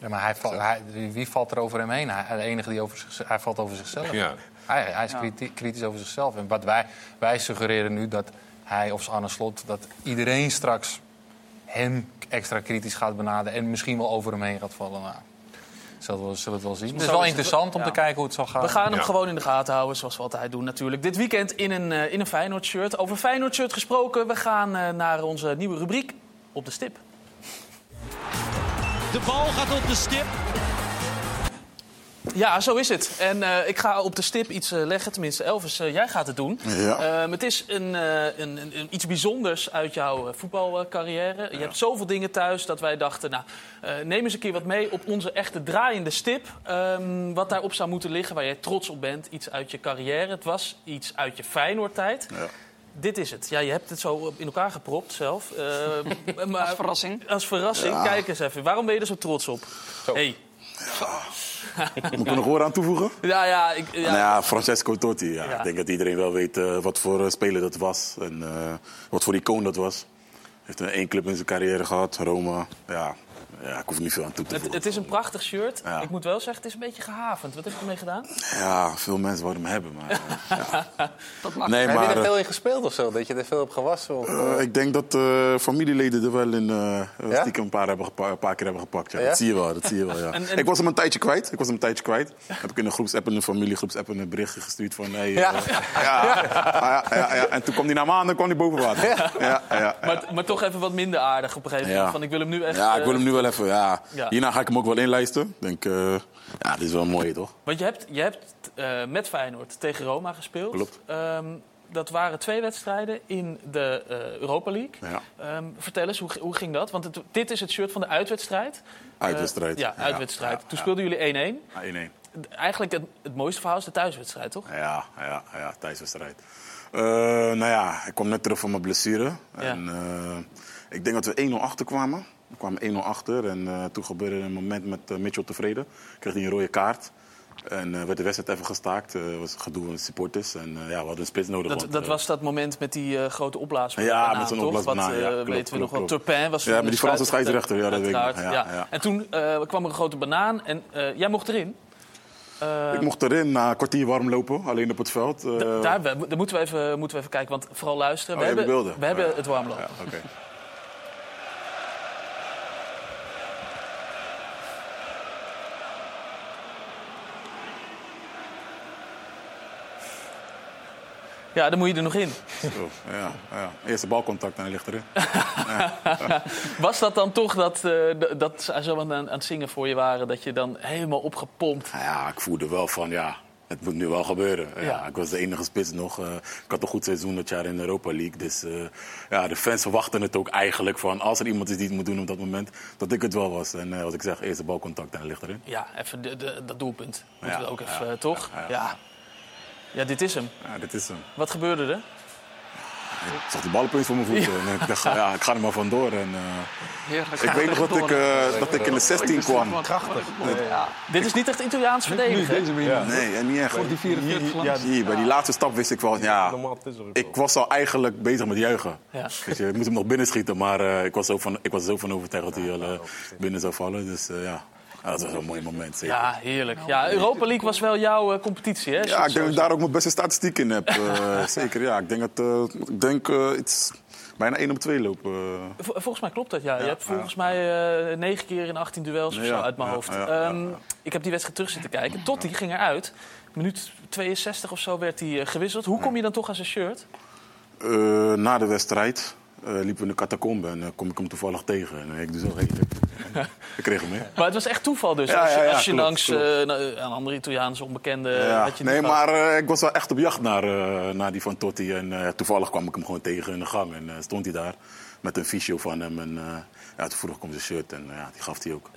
Ja, maar hij valt, hij, wie valt er over hem heen? Hij, de enige die over zich, hij valt over zichzelf. Ja. Hij, hij is kriti- kritisch over zichzelf. En wat wij, wij suggereren nu dat hij of Arne Slot... dat iedereen straks hem extra kritisch gaat benaderen... en misschien wel over hem heen gaat vallen. Nou, zullen, we, zullen het wel zien. Het is wel interessant om Ja. te kijken hoe het zal gaan. We gaan hem Ja. gewoon in de gaten houden, zoals we altijd doen natuurlijk. Dit weekend in een, eh, in een Feyenoord-shirt. Over Feyenoord-shirt gesproken, we gaan eh, naar onze nieuwe rubriek op de stip. De bal gaat op de stip. Ja, zo is het. En eh, ik ga op de stip iets eh, leggen. Tenminste, Elvis, eh, jij gaat het doen. Ja. Ehm, het is een, eh, een, een, een- iets bijzonders uit jouw voetbalcarrière. Je hebt zoveel dingen thuis dat wij dachten... Nou, eh, neem eens een keer wat mee op onze echte draaiende stip. Ehm, wat daarop zou moeten liggen, waar jij trots op bent. Iets uit je carrière. Het was iets uit je Feyenoord-tijd. Dit is het. Ja, je hebt het zo in elkaar gepropt zelf. Eh, maar, Als verrassing. Als verrassing. Ja. Kijk eens even. Waarom ben je er zo trots op? Hey. Moet ik er nog woorden aan toevoegen? Ja, ja, ik, ja. Nou ja, Francesco Totti. Ja. Ja. Ik denk dat iedereen wel weet eh, wat voor eh, speler dat was. En eh, wat voor icoon dat was. Hij heeft één club in zijn carrière gehad, Roma. Ja, ja ik hoef er niet veel aan toe te Het, voegen. het is een prachtig shirt. Ja. Ik moet wel zeggen, het is een beetje gehavend. Wat heb je ermee gedaan? Ja, veel mensen wouden hem hebben. Maar, eh, Dat mag. nee, Heb je maar, er veel in gespeeld of zo? Dat je er veel hebt gewassen? Of, eh, ik denk dat eh, familieleden er wel in eh Ja? stiekem een paar, hebben gepa- een paar keer hebben gepakt. Ja. Ja? Dat zie je wel, dat zie je wel, ja. En- en- Ik was hem een tijdje kwijt. Ik was hem een tijdje kwijt. Heb ik in een groepsapp, in een familiegroepsapp, een berichtje gestuurd van... Hey, Ja. eh, ja, ja, ja, ja, ja. En toen kwam hij na maanden kwam hij boven water. Ja, ja, ja. Maar, maar toch even wat minder aardig op een gegeven moment. Ja. Van, ik wil hem nu echt... Ja, ik wil eh, hem nu wel even. Ja. Ja. Hierna ga ik hem ook wel inlijsten. Ik denk, eh, ja, dit is wel mooi, toch? Want je hebt, je hebt eh, met Feyenoord tegen Roma gespeeld. Klopt. Ehm, dat waren twee wedstrijden in de eh, Europa League. Ja. Ehm, vertel eens, hoe, hoe ging dat? Want het- dit is het shirt van de uitwedstrijd. Uitwedstrijd. Ja, uitwedstrijd. Toen speelden jullie 1-1. Ja, 1-1. Eigenlijk het, het mooiste verhaal is de thuiswedstrijd, toch? Ja, ja, ja, thuiswedstrijd. Nou ja, ik kwam net terug van mijn blessure. En ik denk dat we 1-0 achterkwamen. We kwamen 1-0 achter en eh, toen gebeurde een moment met eh, Mitchell tevreden. Kreeg hij een rode kaart. En eh, werd de wedstrijd even gestaakt. Er was gedoe met de supporters. En ja, we hadden een spits nodig. Dat, want, dat was dat moment met die grote opblaas. Ja, met zo'n toch? opblaasbanaan, Wat ja, eh, klopt, weten we nog wel. Turpin was Ja, met die Franse scheidsrechter, ja, dat weet ik nog. Ja, ja. En toen kwam er een grote banaan en jij mocht erin. Ik mocht erin na een kwartier warm lopen, alleen op het veld. Daar, daar moeten, we even, moeten we even kijken, want vooral luisteren. Oh, we hebt hebben, beelden? we hebben Ja. het warmlopen. Ja. Ja, dan moet je er nog in. Zo, ja, ja. Eerste balcontact en hij ligt erin. Was dat dan toch dat, eh, dat ze zo aan, aan het zingen voor je waren... dat je dan helemaal opgepompt... Ja, ik voelde wel van ja, het moet nu wel gebeuren. Ja. Ja. ik was de enige spits nog. eh, ik had een goed seizoen dat jaar in de Europa League. Dus eh, ja, de fans verwachten het ook eigenlijk van als er iemand is die het moet doen op dat moment, dat ik het wel was. En eh, als ik zeg, eerste balcontact en ligt erin. Ja, even de, de- dat doelpunt. Moeten Ja, we ook even, toch? Ja, ja. dit is hem. Ja, dit is hem. Wat gebeurde er? Ik zag die bal opeens voor mijn voeten. En ik dacht, ja, ik ga er maar vandoor. En, eh, ik weet nog dat ik, eh, dat ik in de 16 kwam. Krachtig. Dit is niet echt Italiaans verdedigen. Ja. Nee, en niet echt. Voor die 44 Hier, hier, bij die laatste stap wist ik wel, ja, er ook ik was al eigenlijk bezig met juichen. Ja. Weet je, ik moest hem nog binnenschieten, maar eh, ik, was zo van, ik was er zo van overtuigd dat hij al eh, binnen zou vallen. Dus eh, ja, Ja, dat was een mooi moment. Zeker. Ja, heerlijk. Ja, Europa League was wel jouw eh, competitie, hè? Ja, ik denk dat ik daar ook mijn beste statistiek in heb. eh, zeker, ja. Ik denk dat eh, ik denk, eh, iets, bijna 1 op 2 lopen. Vol- Volgens mij klopt dat, ja. je hebt volgens mij eh, negen keer in 18 duels of Ja, zo uit mijn ja, hoofd. ja, ja, Ehm, Ik heb die wedstrijd terug zitten kijken. Totti ging eruit. Minuut 62 of zo werd hij gewisseld. Hoe kom je dan toch aan zijn shirt? Eh, na de wedstrijd eh, liepen we in de catacombe en eh, kom ik hem toevallig tegen. En ik doe zo heen. ik kreeg hem mee. Maar het was echt toeval dus. Ja, als je, ja, ja, als je klopt, langs klopt. eh, een andere Italiaanse onbekende... Had je Nee, maar ik was wel echt op jacht naar, naar die van Totti. En toevallig kwam ik hem gewoon tegen in de gang. En stond hij daar met een fysio van hem. En uh, ja, toen vroeg ik om zijn shirt en ja, die gaf hij ook.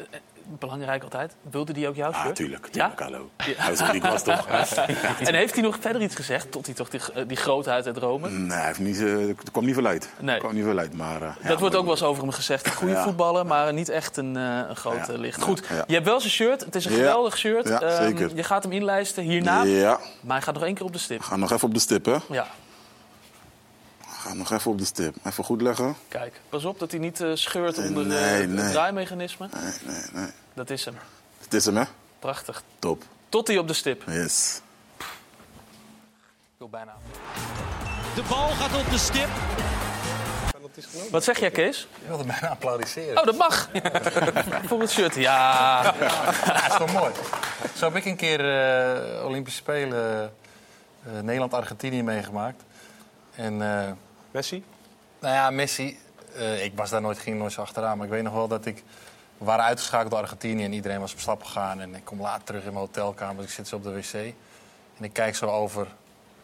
Belangrijk altijd. Wilde die ook jouw shirt? Ja, tuurlijk. Ja? hallo. Hij was toch? en heeft hij nog verder iets gezegd? Tot hij toch die, eh, die grootheid uit Rome? Nee, hij heeft niet, eh, er kwam niet veel uit. Nee. Er kwam niet veel uit, maar... eh, ja, dat wordt ook wel eens over hem gezegd. Een goede Ja. voetballer, maar niet echt een, een grote Ja. licht. Goed, Ja. je hebt wel zijn shirt. Het is een Ja. geweldig shirt. Ja, zeker. je gaat hem inlijsten hierna. Ja. Maar hij gaat nog één keer op de stip. Ga nog even op de stip, hè? Ja, Ga nog even op de stip. Even goed leggen. kijk. Pas op dat hij niet eh, scheurt onder Nee, eh, het nee. draaimechanisme. Nee, nee, nee. Dat is hem. Het is hem, hè? Prachtig. Top. Tot hij op de stip. Yes. Ik wil bijna. De bal gaat op de stip. Wat zeg jij, Kees? Ik wilde bijna applaudisseren. Oh, dat mag. Voor het shirt, ja. dat is toch mooi. Zo heb ik een keer eh, Olympische Spelen eh, Nederland-Argentinië meegemaakt. En, eh, Messi? Nou ja, Messi. eh, ik was daar nooit, ging nooit zo achteraan. Maar ik weet nog wel dat ik... We waren uitgeschakeld door Argentinië en iedereen was op stap gegaan. En ik kom laat terug in mijn hotelkamer. Dus ik zit zo op de wc. En ik kijk zo over,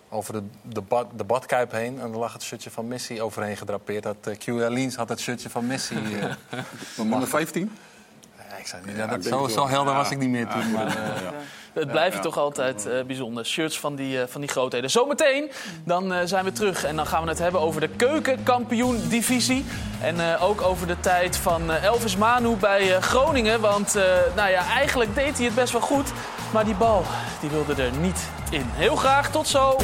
over de, de, bad, de badkuip heen. En er lag het shirtje van Messi overheen gedrapeerd. Dat uh, Q had het shirtje van Messi. eh, Nummer 15? Ja, ik zei, ja, dat, denk zo, zo helder Ja. was ik niet meer toen. Ja, Maar, eh, ja. Het Ja. toch altijd eh, bijzonder. Shirts van die, eh, van die grootheden. Zometeen dan eh, zijn we terug en dan gaan we het hebben over de keukenkampioen-divisie. En ook over de tijd van Elvis Manu bij Groningen. Want nou ja, eigenlijk deed hij het best wel goed. Maar die bal die wilde er niet in. Heel graag, tot zo.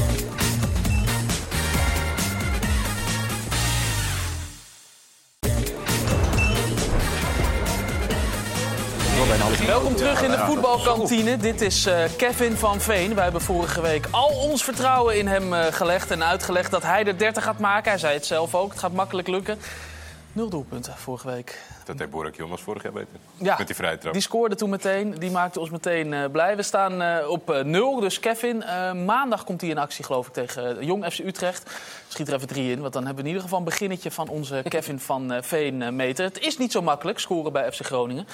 Welkom terug in de voetbalkantine. Dit is eh, Kevin van Veen. Wij hebben vorige week al ons vertrouwen in hem eh, gelegd en uitgelegd dat hij de 30 gaat maken. Hij zei het zelf ook. Het gaat makkelijk lukken. Nul doelpunten vorige week. Dat heeft Borak Jonas vorig jaar beter. Ja, Met die vrije trap. Die scoorde toen meteen. Die maakte ons meteen eh, blij. We staan op nul. Dus Kevin, maandag komt hij in actie geloof ik tegen Jong FC Utrecht. Schiet er even drie in. Want dan hebben we in ieder geval een beginnetje van onze Kevin van Veen meter. Het is niet zo makkelijk scoren bij FC Groningen.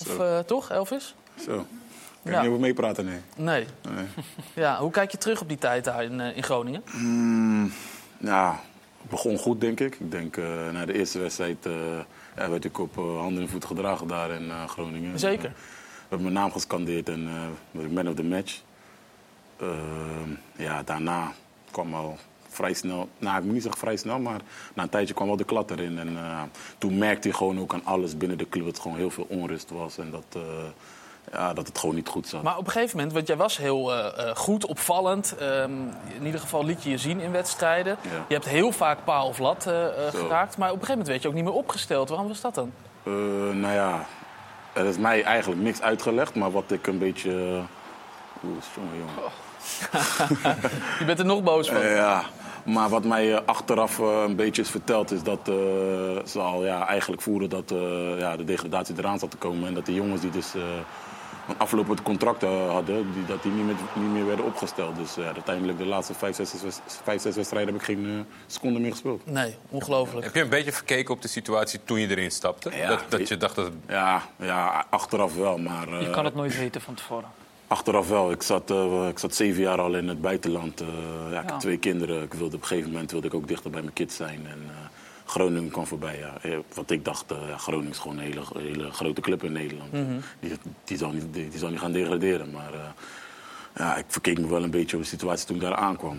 Of eh, toch, Elvis? Zo. Kan je niet over meepraten, nee. Nee. nee. Ja, hoe kijk je terug op die tijd daar in, eh, in Groningen? Mm, ja, het begon goed, denk ik. Ik denk, eh, na de eerste wedstrijd werd ik op handen en voeten gedragen daar in Groningen. Zeker. We hebben mijn naam gescandeerd en werd ik man of the match. Eh, ja, daarna kwam al vrij snel, nou ik moet niet zeggen vrij snel, maar na een tijdje kwam wel de klad erin. En eh, toen merkte hij gewoon ook aan alles binnen de club dat er gewoon heel veel onrust was. En dat, eh, ja, dat het gewoon niet goed zat. Maar op een gegeven moment, want jij was heel eh, goed, opvallend. Ehm, in ieder geval liet je je zien in wedstrijden. Je hebt heel vaak paal of lat geraakt. Maar op een gegeven moment werd je ook niet meer opgesteld. Waarom was dat dan? Nou ja, er is mij eigenlijk niks uitgelegd, maar wat ik een beetje... Oeh, jongen, jongen. je bent er nog boos van. Ja, maar wat mij eh, achteraf eh, een beetje is verteld is dat eh, ze al ja, eigenlijk voeren dat eh, ja, de degradatie eraan zat te komen. En dat die jongens die dus eh, een aflopend contract hadden, die, dat die niet meer, niet meer werden opgesteld. Dus ja, uiteindelijk de laatste vijf, zes, vijf, zes wedstrijden heb ik geen seconde meer gespeeld. Nee, ongelooflijk. Heb je een beetje verkeken op de situatie toen je erin stapte? Ja, dat, dat je dacht dat het... Ja, ja achteraf wel, maar... eh, Je kan het nooit weten van tevoren. Achteraf wel. Ik zat, eh, ik zat zeven jaar al in het buitenland. Eh, ja, ik Ja. had twee kinderen. Ik wilde, op een gegeven moment wilde ik ook dichter bij mijn kids zijn. En eh, Groningen kwam voorbij. Ja. Wat ik dacht, Groningen is gewoon een hele, hele grote club in Nederland. Mhm. die, die, zal niet, die, die zal niet gaan degraderen. Maar ja, ik verkeek me wel een beetje op de situatie toen ik daar aankwam.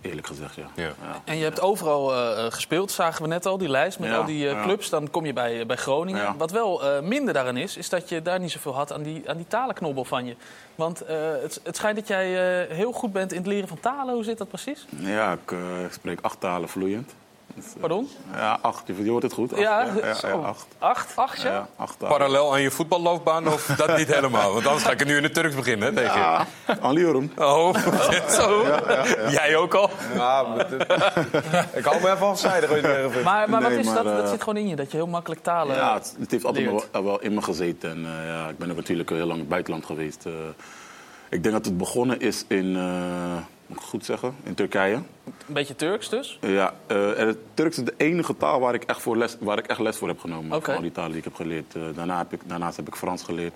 Eerlijk gezegd, ja. ja. En je hebt overal eh, eh, gespeeld, zagen we net al, die lijst met Ja, al die eh, clubs. Dan kom je bij, bij Groningen. Ja. Wat wel eh, minder daarin is, is dat je daar niet zoveel had aan die, aan die talenknobbel van je. Want eh, het, het schijnt dat jij eh, heel goed bent in het leren van talen. Hoe zit dat precies? Ja, ik eh, spreek acht talen vloeiend. Eh, Pardon? Ja, acht. Je, je hoort het goed. Acht, Ja, ja, ja, acht. Acht? Acht, ja? Ja, acht. Parallel aan je voetballoopbaan of dat niet helemaal? Want anders ga ik het nu in het Turks beginnen, hè, tegen je. Ja, Anliorum. Oh, zo. Ja, ja, ja. Jij ook al? Ja, maar dit- ik hou me even afzijdig. Maar, maar wat is maar, dat? Dat eh, zit gewoon in je, dat je heel makkelijk talen Ja, het, het heeft altijd wel, wel in me gezeten. En uh, ja, ik ben natuurlijk heel lang in het buitenland geweest. Uh, ik denk dat het begonnen is in, uh, moet ik goed zeggen, in Turkije. Een beetje Turks dus? Ja, uh, het Turks is de enige taal waar ik echt, voor les, waar ik echt les voor heb genomen. Okay. Van al die talen die ik heb geleerd. Uh, daarna heb ik, daarnaast heb ik Frans geleerd.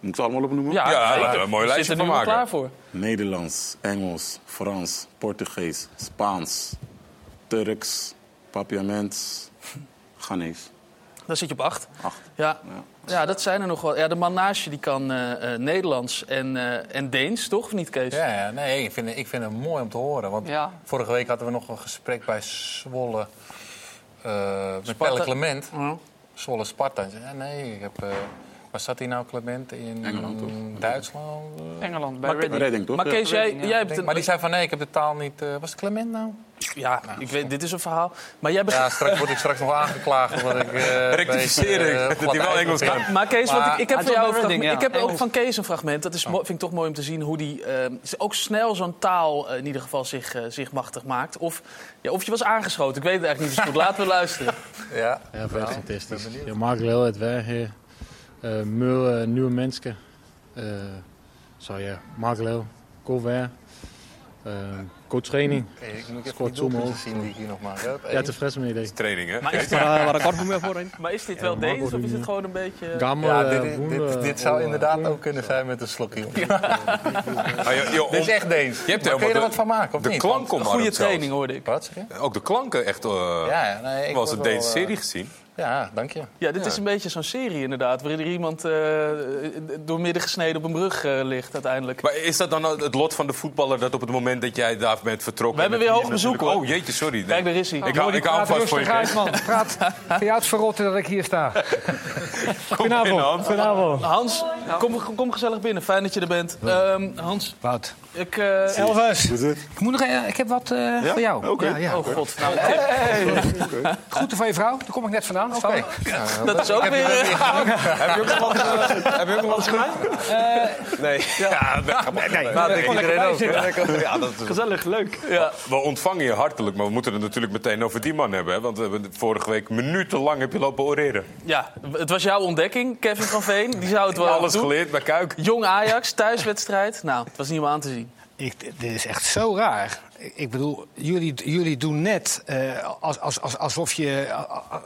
Moet ik ze allemaal opnoemen? Ja, Ja, we een mooi lijstje van er maken. klaar voor. Nederlands, Engels, Frans, Portugees, Spaans, Turks, Papiaments, Ghanese. Dan zit je op acht. Acht. Ja. Ja, dat zijn er nog wel. Ja, de man naast je die kan eh, eh, Nederlands en, eh, en Deens, toch? Of niet, Kees? Ja, ja nee, ik vind, ik vind het mooi om te horen. Want Ja. vorige week hadden we nog een gesprek bij Zwolle eh, met. Pelle Clement. Ja. Zwolle Sparta. Hij zei, ja, nee, ik heb, eh, waar zat hij nou, Clement? In Engeland, toch? Duitsland? Engeland, bij Maar, Reading. Toch? maar Kees, jij, jij hebt een... Maar die zei van nee, ik heb de taal niet. was het Clement nou? Ja, ik weet, dit is een verhaal. Maar jij begint... Ja, straks word ik straks nog aangeklaagd. Omdat ik, eh, een beetje, eh, dat hij wel Engels vind. Maar Kees, ik, ik heb, hij voor jou ik heb ook van Kees een fragment. Dat is, mo- vind ik toch mooi om te zien hoe die eh, ook snel zo'n taal in ieder geval zich, zich machtig maakt. Of, ja, of je was aangeschoten. Ik weet het eigenlijk niet zo goed. Laten we luisteren. Ja, Ja, Nou, fantastisch. ben benieuwd. Je mag wel het weg hier. Uh, meer uh, nieuwe mensen. Uh, zo ja, wel. Cool weer. Uh, coach training. Ik moet even die doelpunten zien die ik hier nog maak. Ja, tevreden met idee. Training, hè? Maar is, uh, waar ik meer voor in. maar is dit wel Marco of is het gewoon een beetje... Gammel, Ja, uh, dit, dit, woende, dit, dit zou uh, inderdaad ook kunnen zijn met een slokje. Ah, Dit is echt Deens. Je hebt Maar kun je er de- wat van maken, of de niet? klank Want- omarmd Goede zelfs. training hoorde ik. Wat zeg je? Ook de klanken echt... eh Ja, ja, nee, ik was wel, eh, serie gezien. Ja, dank je. Ja, dit Ja. is een beetje zo'n serie inderdaad. Waarin er iemand eh, door midden gesneden op een brug eh, ligt uiteindelijk. Maar is dat dan het lot van de voetballer dat op het moment dat jij daar bent vertrokken... We hebben weer hoog bezoek, natuurlijk-. Oh jeetje, sorry. Nee. Kijk, daar is hij. Ik hou, ik hou hem vast voor je. Kees. man. Praat. Ga uitverrotten dat ik hier sta? Goedenavond. Goedenavond. Hans, kom, kom gezellig binnen. Fijn dat je er bent. Ehm, Hans, Wout. Ik... eh, Elvis. Hoe is het? Ik, moet nog, eh, ik heb wat eh, voor jou. Oké. Ja, ja. Oh god, nou, Groeten van je vrouw. Daar kom ik net vandaan. Oké. dat is ook weer... eh, Heb je ook nog wat, eh, heb je ook nog wat gedaan? Nee. Ja, nee, iedereen ook. Ja, dat is Gezellig, leuk. Ja. We ontvangen je hartelijk, maar we moeten het natuurlijk meteen over die man hebben. Hè? Want we hebben vorige week minutenlang heb je lopen oreren. ja, het was jouw ontdekking, Kevin van Veen. Die zou het wel Alles geleerd bij Kuik. Jong Ajax, thuiswedstrijd. Nou, het was niet om aan te zien. Ik, dit is echt zo raar. Ik- bedoel, jullie, jullie doen net eh, als, als, als, alsof, je,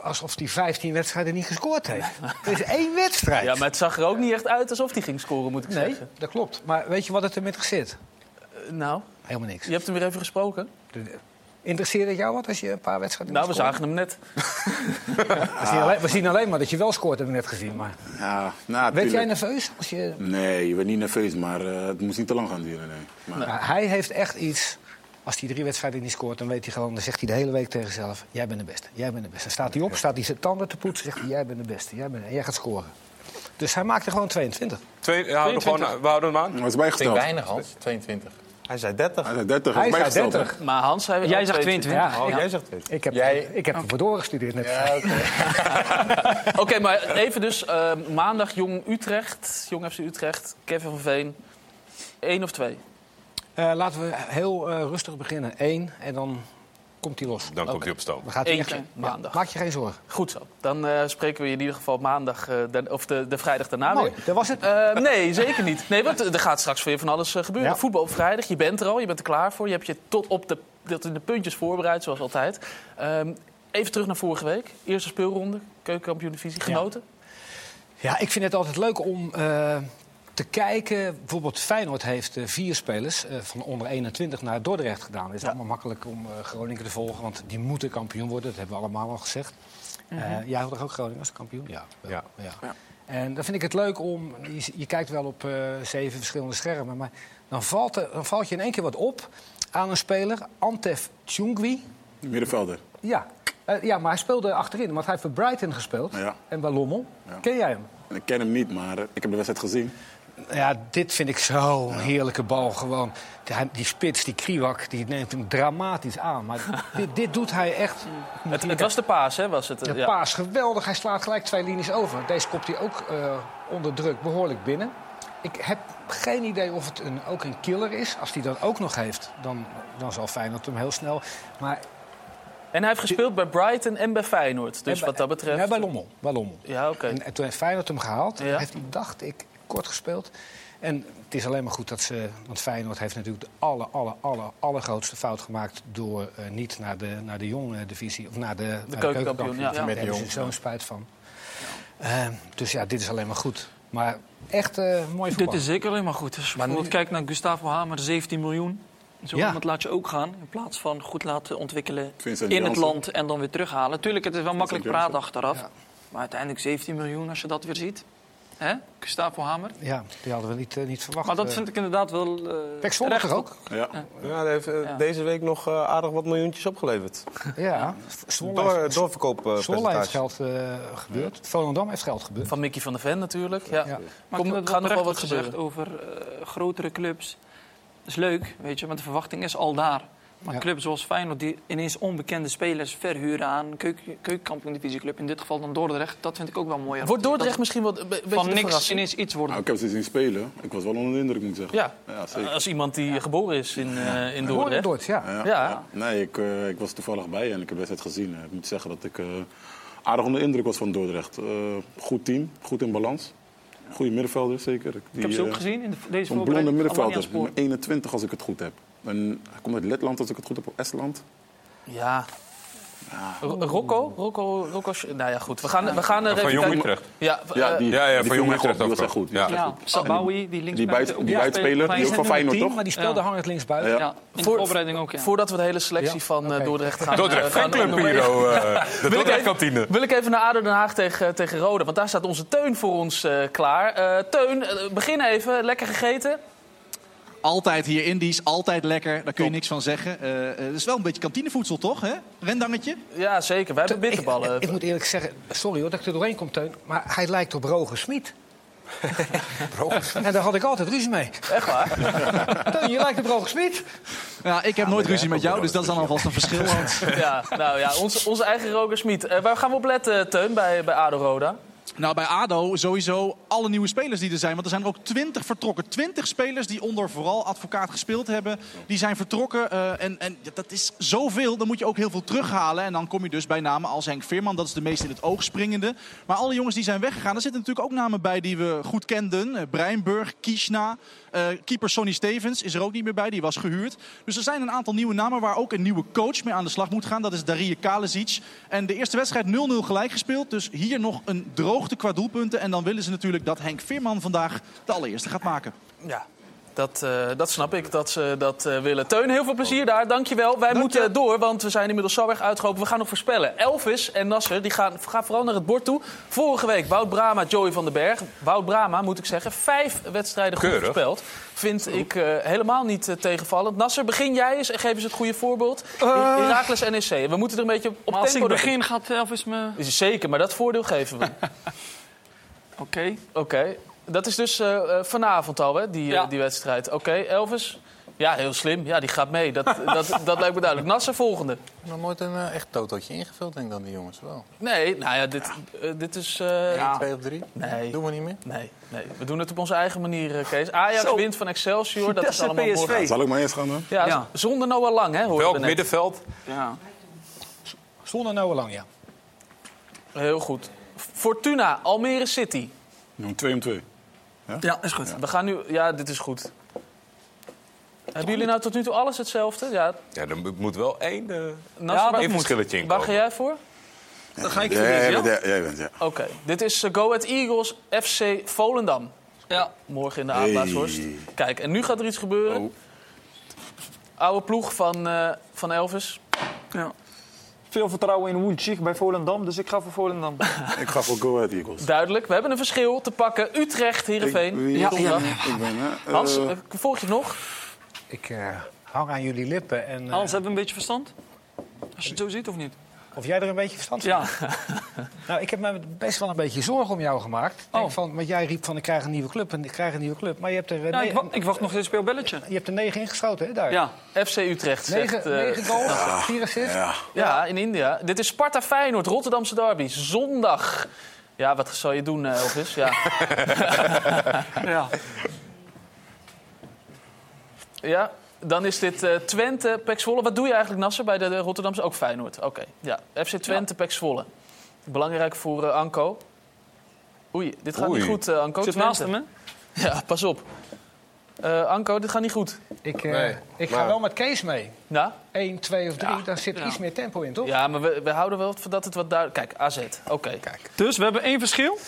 alsof die 15 wedstrijden niet gescoord heeft. Het is één wedstrijd. Ja, maar het zag er ook niet echt uit alsof hij ging scoren, moet ik Nee, zeggen. dat klopt. Maar weet je wat het er met zit? Eh, nou, Helemaal niks. je hebt hem weer even gesproken. Interesseert het jou wat als je een paar wedstrijden Nou, we niet scoort? zagen hem net. We zien, alleen, we zien alleen maar dat je wel scoort, hebben we net gezien. Maar. Ja, nou, Werd jij nerveus? Als je... Nee, je werd niet nerveus, maar eh, het moest niet te lang gaan duren. Nee. Maar, Nou, hij heeft echt iets Als hij drie wedstrijden niet scoort, dan weet hij gewoon, dan zegt hij de hele week tegen zichzelf: Jij bent de beste, jij bent de beste. Dan staat hij op, staat hij zijn tanden te poetsen, zegt hij: Jij bent de beste, jij bent, en jij gaat scoren. Dus hij maakte gewoon 22. Twee, we, houden gewoon, we houden hem aan. Dat is ik weinig, Hans. 22. Hij zei 30. Hij zei 30, Hij zei bijgesteld. 30. Maar Hans, zei Jij zegt 22. Ja, Oh, ik, jij zegt 20. ik heb, Jij- ik heb ervoor doorgestudeerd net. Ja, oké. Oké, maar even dus eh, maandag Jong Utrecht, Jong FC Utrecht, Kevin van Veen. Eén of twee? Eh, laten we heel eh, rustig beginnen. Eén, en dan komt hij los. Dan komt hij op stoom. Dan gaat hij Eentje, echt- maandag. Ja, maak je geen zorgen. Goed zo. Dan eh, spreken we je in ieder geval maandag, eh, de, of de, de vrijdag daarna Mooi, weer. dat was het. Eh, nee, zeker niet. Nee, want er gaat straks weer van alles gebeuren. Ja. Voetbal op vrijdag, je bent er al, je bent er klaar voor. Je hebt je tot op de, tot in de puntjes voorbereid, zoals altijd. Ehm, even terug naar vorige week. Eerste speelronde, keukenkampioen-divisie, genoten? Ja, ik vind het altijd leuk om eh, te kijken. Bijvoorbeeld Feyenoord heeft eh, vier spelers eh, van onder 21 naar Dordrecht gedaan. Het is allemaal makkelijk om eh, Groningen te volgen, want die moeten kampioen worden. Dat hebben we allemaal al gezegd. Eh, jij had toch ook Groningen als kampioen? Ja. wel. Ja. ja. En dan vind ik het leuk om... Je, je kijkt wel op eh, zeven verschillende schermen, maar dan valt, er, dan valt je in één keer wat op aan een speler. Antef Tjungwi. Middenvelder. Ja. Eh, ja, maar hij speelde achterin, want hij heeft voor Brighton gespeeld. Ja. En bij Lommel. Ken jij hem? Ik ken hem niet, maar ik heb de wedstrijd gezien. Ja, dit vind ik zo'n heerlijke bal. Gewoon. Die, spits, die Kriwak, die neemt hem dramatisch aan. Maar dit, dit doet hij echt. Het, het was de paas, hè? Was het, De ja. paas, geweldig. Hij slaat gelijk twee linies over. Deze kopt hij ook eh, onder druk behoorlijk binnen. Ik heb geen idee of het een, ook een killer is. Als hij dat ook nog heeft, dan, dan zal Feyenoord hem heel snel... Maar En hij heeft gespeeld bij Brighton en bij Feyenoord. Dus bij- wat dat betreft... Ja, bij Lommel. Bij Lommel. Ja, oké. En, en toen heeft Feyenoord hem gehaald. Ja. Heeft hij, dacht ik, kort gespeeld. En het is alleen maar goed dat ze... Want Feyenoord heeft natuurlijk de aller, aller, aller, allergrootste fout gemaakt... door eh, niet naar de, naar de jonge divisie... of naar de, naar de keukenkampioen, ja. Daar Met hebben de ze zo'n spijt van. Eh, dus ja, dit is alleen maar goed. Maar echt eh mooi voetbal. Dit is zeker alleen maar goed. Als je bijvoorbeeld kijkt naar Gustavo Hamer, 17 miljoen. Zo Ja. iemand laat je ook gaan. In plaats van goed laten ontwikkelen Vincent in het land en dan weer terughalen. Tuurlijk, het is wel makkelijk praten achteraf. Ja. Maar uiteindelijk 17 miljoen als je dat weer ziet. Hè? Gustavo Hamer. Ja, die hadden we niet, eh, niet verwacht. Maar dat Eh, vind ik inderdaad wel uh, Pek Zwolle toch ook? Ja. Ja, hij heeft eh, Ja. deze week nog eh, aardig wat miljoentjes opgeleverd. Ja, Zwolle Door, heeft- Zwolle heeft geld eh, gebeurd. Volendam heeft geld gebeurd. Van Mickey van der Ven natuurlijk. Ja. Ja. Maar Kom, gaat nog wel wat gezegd over eh, grotere clubs. Dat is leuk, weet je, want de verwachting is al daar. Maar Ja. clubs zoals Feyenoord die ineens onbekende spelers verhuren aan keukenkampioen-divisieclub, in dit geval dan Dordrecht, dat vind ik ook wel mooi. Wordt Dordrecht Dat misschien beetje van niks verrassing? ineens iets worden. Nou, ik heb ze zien spelen. Ik was wel onder de indruk, moet ik zeggen. Ja, Ja, zeker. als iemand die geboren is in, eh, in Dordrecht. Dort, ja. Ja. Ja. Nee, ik, eh, ik was toevallig bij en ik heb wedstrijd gezien. Ik moet zeggen dat ik eh, aardig onder de indruk was van Dordrecht. Eh, goed team, goed in balans. Goede middenvelder, zeker. Die, ik heb ze ook gezien in de, deze Een blonde middenvelder, Alanya-spoor. nummer 21 als ik het goed heb. En hij komt uit Letland als ik het goed heb, of Estland. Ja. Ro- Rocco? Rocco, Rocco? Nou ja, goed. We gaan, we gaan Van Jong. Utrecht. Ja, Ja, eh, die, ja, ja, die van Jong Utrecht op, ook was echt wel. goed. Ja. Ja. Ja, Sabawi, die linksbuiten. die buitenspeler, die ook van Feyenoord, 10, toch? maar die speelde Ja. hangend linksbuiten. Ja. Ja, in de Voor- voorbereiding ook, ja. Voordat we de hele selectie Ja, van eh. Dordrecht gaan... Dordrecht, eh, Piro. eh, de Wil ik, Dordrecht even, kantine. wil ik even naar ADO Den Haag tegen, tegen Rode. Want daar staat onze Teun voor ons eh, klaar. Eh, Teun, begin even. Lekker gegeten? Altijd hier Indisch, altijd lekker. Daar kun je niks van zeggen. Eh, eh, Het is wel een beetje kantinevoedsel, toch? Hè? Rendangetje? Ja, zeker. Wij hebben bitterballen. Ik, ik moet eerlijk zeggen, sorry hoor dat ik er doorheen kom, Teun. Maar hij lijkt op Roger Smit. en daar had ik altijd ruzie mee. Echt waar? Teun, je lijkt op Roger Smit. Ja, ik heb nooit ruzie met jou, dus dat is dan alvast een verschil. Want... ja, nou ja, onze, onze eigen Roger Smit. Eh, waar gaan we op letten, Teun, bij, bij ADO Roda? Nou, bij ADO sowieso alle nieuwe spelers die er zijn. Want er zijn er ook twintig vertrokken. Twintig spelers die onder vooral advocaat gespeeld hebben. Die zijn vertrokken. eh, en, en dat is zoveel. Dan moet je ook heel veel terughalen. En dan kom je dus bij namen als Henk Veerman. Dat is de meest in het oog springende. Maar alle jongens die zijn weggegaan. Er zitten natuurlijk ook namen bij die we goed kenden. Eh, Breinburg, Kishna. eh, keeper Sonny Stevens is er ook niet meer bij. Die was gehuurd. Dus er zijn een aantal nieuwe namen waar ook een nieuwe coach mee aan de slag moet gaan. Dat is Darije Kalesic. En de eerste wedstrijd 0-0 gelijk gespeeld. Dus hier nog een droogte qua doelpunten. En dan willen ze natuurlijk dat Henk Veerman vandaag de allereerste gaat maken. Ja. Dat, eh, dat snap ik dat ze dat eh, willen. Teun, heel veel plezier daar. Dankjewel. Wij moeten door, want we zijn inmiddels zo erg uitgelopen. We gaan nog voorspellen. Elvis en Nasser die gaan, gaan vooral naar het bord toe. Vorige week Wout Brama, Joey van den Berg. Wout Brama, moet ik zeggen, vijf wedstrijden goed voorspeld. Vind ik eh, helemaal niet tegenvallend. Nasser, begin jij eens en geef eens het goede voorbeeld. Heracles NEC. We moeten er een beetje op Maar als tempo ik begin, gaat Elvis me... Is Zeker, maar dat voordeel geven we. Oké. Oké, dat is dus eh, eh, vanavond al, hè, die, eh, Ja. die wedstrijd. Oké, Elvis? Ja, heel slim. Ja, die gaat mee. Dat, dat, dat lijkt me duidelijk. Nasser, volgende. Nog nooit een echt totootje ingevuld, denk ik dan, die jongens wel. Nee, nou ja, dit, dit is... eh, Twee of drie? Nee. Doen we niet meer? Nee, nee, we doen het op onze eigen manier, Kees. Ajax Zo. wint van Excelsior, dat is allemaal PSV. Zal ik maar eerst gaan dan? Ja, Ja. zonder Noah Lang, hè, hoorde Welk middenveld? Ja. Zonder Noah Lang, ja. Heel goed. Fortuna, Almere City. Doen we twee om twee. Ja, is goed. We gaan nu... Ja, dit is goed. Hebben jullie nou tot nu toe alles hetzelfde? Ja, Ja, er moet wel één Nasser, ja, één verschilletje in Waar ga jij voor? Dan ga ik Ja, voor jij, deze, bent, ja? ja, jij bent, ja. Oké, dit is eh, Go Ahead Eagles FC Volendam. Ja. Morgen in de Aardblaashorst. Hey. Kijk, en nu gaat er iets gebeuren. Oh. Oude ploeg van, eh, van Elvis. ja. Veel vertrouwen in Woensich bij Volendam, dus ik ga voor Volendam. Ik ga voor Go Ahead Eagles. Duidelijk, we hebben een verschil te pakken. Utrecht, Heerenveen. Ik- Ja. Ik ben, hè, Hans, eh, volg je nog? Ik eh, hang aan jullie lippen. En, eh, Hans, hebben we een beetje verstand? Als je het zo ziet of niet? Of jij er een beetje verstand van Ja. Nou, ik heb me best wel een beetje zorgen om jou gemaakt. Denk Oh. van, want jij riep van ik krijg een nieuwe club en ik krijg een nieuwe club. Maar je hebt er, eh, Ja, ik, negen- wa- ik wacht nog steeds op jouw belletje. je hebt er negen ingeschoten, hè, daar? Ja. FC Utrecht zegt... Negen, eh, negen goals, vier assists. ja. ja, in India. Dit is Sparta Feyenoord, Rotterdamse derby. Zondag. Ja, wat zal je doen, eh, Elvis? Ja. ja. ja, dan is dit eh, Twente, Pek Zwolle. Wat doe je eigenlijk, Nasser, bij de, de Rotterdamse? Ook Feyenoord. Oké, ja. FC Twente, Pek Zwolle. Belangrijk voor eh, Anko. Oei, dit gaat Oei. niet goed, eh, Anko. Zit Twente. naast hem, hè? Ja, pas op. Eh, Anko, dit gaat niet goed. Ik, eh, Nee, ik ga wel met Kees mee. Ja? 1, 2 of 3, daar zit iets meer tempo in, toch? Ja, maar we, we houden wel van dat het wat duidelijk... Kijk, AZ. Oké. Kijk. Dus we hebben één verschil.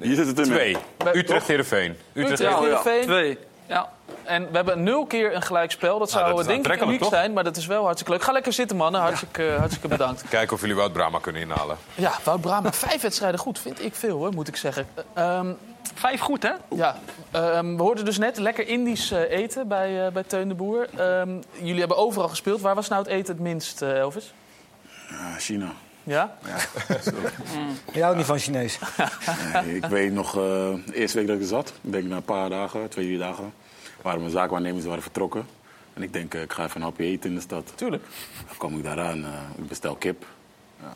Hier zit het in. Twee. Bij- Utrecht, Heerenveen. Utrecht, Utrecht, Heerenveen. Heerenveen. Twee. Ja. En we hebben nul keer een gelijkspel. Dat zou Nou, dat is eh, denk ik uniek toch? zijn, maar dat is wel hartstikke leuk. Ga lekker zitten, mannen. Hartstikke, eh, hartstikke bedankt. Kijken of jullie Wout Brama kunnen inhalen. Ja, Wout Brama, vijf wedstrijden goed. Vind ik veel, hoor, moet ik zeggen. Eh, ehm, Vijf goed, hè? ja, ehm, we hoorden dus net lekker Indisch eh, eten bij, eh, bij Teun de Boer. Ehm, jullie hebben overal gespeeld. Waar was nou het eten het minst, eh, Elvis? China. Ja? Je houdt niet van Chinees. Nee, ik weet nog, eh, de eerste week dat ik er zat, ik denk na een paar dagen, twee, drie dagen, waren mijn zaakwaarnemers waren vertrokken. En ik denk, eh, ik ga even een hapje eten in de stad. Tuurlijk. Dan kom ik daaraan, eh, ik bestel kip. Ja.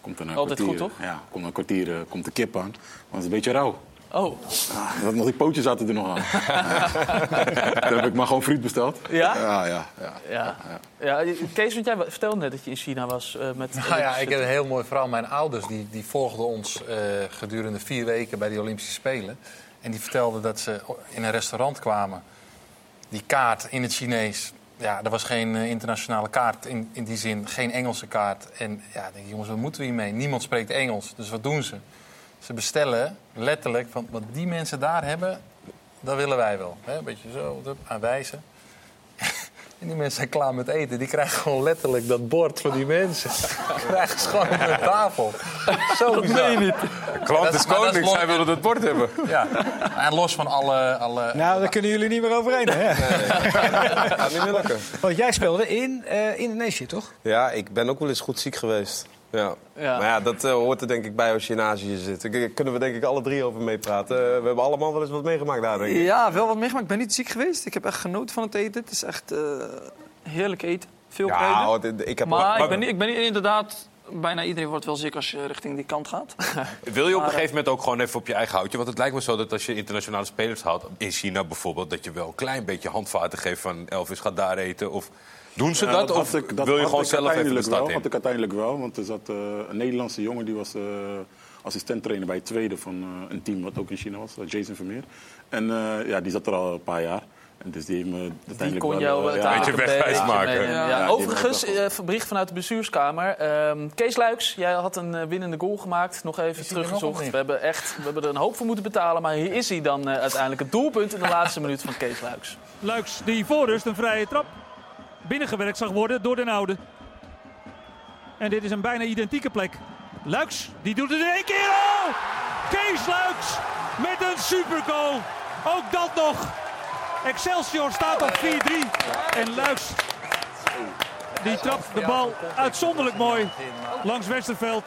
Komt er een Altijd kwartier, goed, toch? Ja, komt een kwartier komt de kip aan. Maar het is een beetje rauw. Oh, Ah, dat- nog die pootjes zaten er nog aan. Toen heb ik maar gewoon friet besteld. Ja? Ja, ja. ja. ja. ja. Kees, want jij vertelde net dat je in China was eh, met... Nou ja, ik heb een heel mooi verhaal. Mijn ouders die, die volgden ons eh, gedurende vier weken bij de Olympische Spelen. En die vertelden dat ze in een restaurant kwamen. Die kaart in het Chinees. Ja, er was geen eh, internationale kaart in, in die zin. Geen Engelse kaart. En ja, ik denk, jongens, wat moeten we hiermee? Niemand spreekt Engels. Dus wat doen ze? Ze bestellen letterlijk van wat die mensen daar hebben, dat willen wij wel. Hè? Een beetje zo aanwijzen. En die mensen zijn klaar met eten. Die krijgen gewoon letterlijk dat bord van die mensen. krijgen ze gewoon op de tafel. Zo. Klant Dat is is- maar dat is koning, zij willen het bord hebben. Ja. En los van alle... alle Nou, daar kunnen jullie niet meer overheen, hè? Gaat niet meer lukken. Want jij speelde in eh, Indonesië, toch? Ja, ik ben ook wel eens goed ziek geweest. Ja. Ja. Maar ja, dat eh, hoort er denk ik bij als je in Azië zit. Daar kunnen we denk ik alle drie over meepraten. Eh, we hebben allemaal wel eens wat meegemaakt daar, denk ik. Ja, wel wat meegemaakt. Ik ben niet ziek geweest. Ik heb echt genoten van het eten. Het is echt eh, heerlijk eten. Veel Ja, ik heb maar ik ben, niet, ik ben niet inderdaad... Bijna iedereen wordt wel ziek als je richting die kant gaat. Wil je op een gegeven moment ook gewoon even op je eigen houtje? Want het lijkt me zo dat als je internationale spelers haalt, in China bijvoorbeeld, dat je wel een klein beetje handvaten geeft van Elvis gaat daar eten. Of doen ze Ja, dat? had of ik- dat wil je gewoon zelf even de stad wel, in? had ik uiteindelijk wel, want er zat eh, een Nederlandse jongen die was uh, assistent-trainer bij het tweede van eh, een team wat ook in China was, eh, Jason Vermeer. En eh, ja, die zat er al een paar jaar. En dus die heeft me Die wel, eh, uiteindelijk Beetje een wegwijs maken. Ja, Ja, overigens, eh, bericht vanuit de bestuurskamer. Ehm, Kees Luiks, jij had een eh, winnende goal gemaakt. Nog even er teruggezocht. We hebben, echt, we hebben er een hoop voor moeten betalen. Maar hier is hij dan eh, uiteindelijk. Het doelpunt in de laatste minuut van Kees Luiks. Luiks die voor rust een vrije trap binnengewerkt zag worden door Den Oude. En dit is een bijna identieke plek. Luiks, die doet het in één keer al! Kees Luiks met een supergoal. Ook dat nog. Excelsior staat op 4-3. En Luiks, die trapt de bal uitzonderlijk mooi langs Westerveld.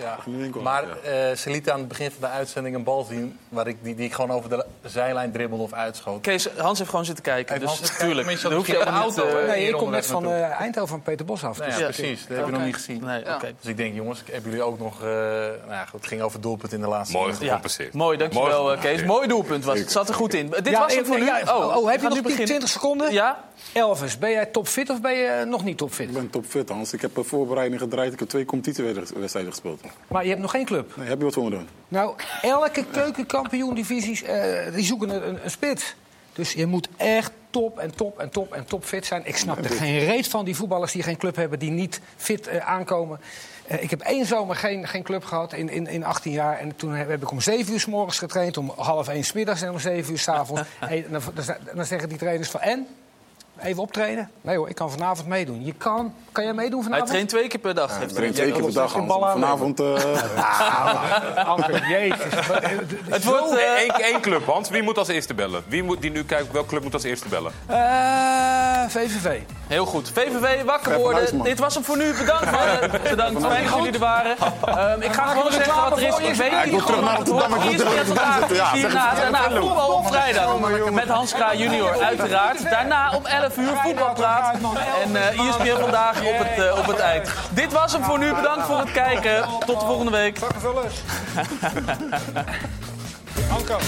Ja. Maar eh, ze lieten aan het begin van de uitzending een bal zien... Waar ik, die, die ik gewoon over de zijlijn dribbelde of uitschoot. Kees, Hans heeft gewoon zitten kijken. Hans dus zitten kijken? tuurlijk, Tenminste, dan hoef je de niet... auto, eh, hè? Nee, ik kom net van eh, Eindhoven van Peter Boshoff. Nou Dus ja, precies. Dat heb je Oké. nog niet gezien. Nee, oké. Dus ik denk, jongens, hebben jullie ook nog... eh, nou ja, goed, het ging over doelpunt in de laatste Mooi gecompenseerd. Mooi, dankjewel eh, Kees. Mooi doelpunt was het. Het zat er goed in. Dit Ja, was het voor nu. ja, oh, oh, heb je nog nu 20 seconden? Ja? Elvis, ben jij topfit of ben je nog niet topfit? Ik ben topfit, Hans. Ik heb een voorbereiding gedraaid. Ik heb twee competitiewedstrijden gespeeld. Maar je hebt nog geen club. Nee, heb je wat voor me doen? Nou, elke keukenkampioen-divisies eh, die zoeken een, een, spits. Dus je moet echt top en top en top en top fit zijn. Ik snap er geen reet van, die voetballers die geen club hebben, die niet fit eh, aankomen. Eh, ik heb één zomer geen, geen club gehad in, in, in 18 jaar. En toen heb ik om 7 uur s morgens getraind, om half 1 s middags en om 7 uur s avonds. hey, dan, dan, dan zeggen die trainers van en? Even optreden? Nee hoor, ik kan vanavond meedoen. Je kan. Kan jij meedoen Hij vanavond? traint twee keer per dag. Ik train twee keer per dag, Vanavond... eh, jezus. Het wordt één, één club, Hans. Wie moet als eerste bellen? Wie moet, die nu kijkt, welke club moet als eerste bellen? Eh, VVV. Heel goed. VVV, wakker worden. Dit was hem voor nu. Bedankt, mannen. Bedankt. Fijn dat jullie er waren. Ehm, ik ga gewoon zeggen wat er is. Ik weet Ja, ik niet wil terug naar Rotterdam, ik wil Eerst terug. Ja, is zeg hierna, het. daarna voetbal op vrijdag. Met Hans Kraaij junior uiteraard. Daarna om 11 uur voetbalpraat. En eh ESPN vandaag op het, eh, op het eind. Dit was hem voor nu. Bedankt voor het kijken. Tot de volgende week. Anko.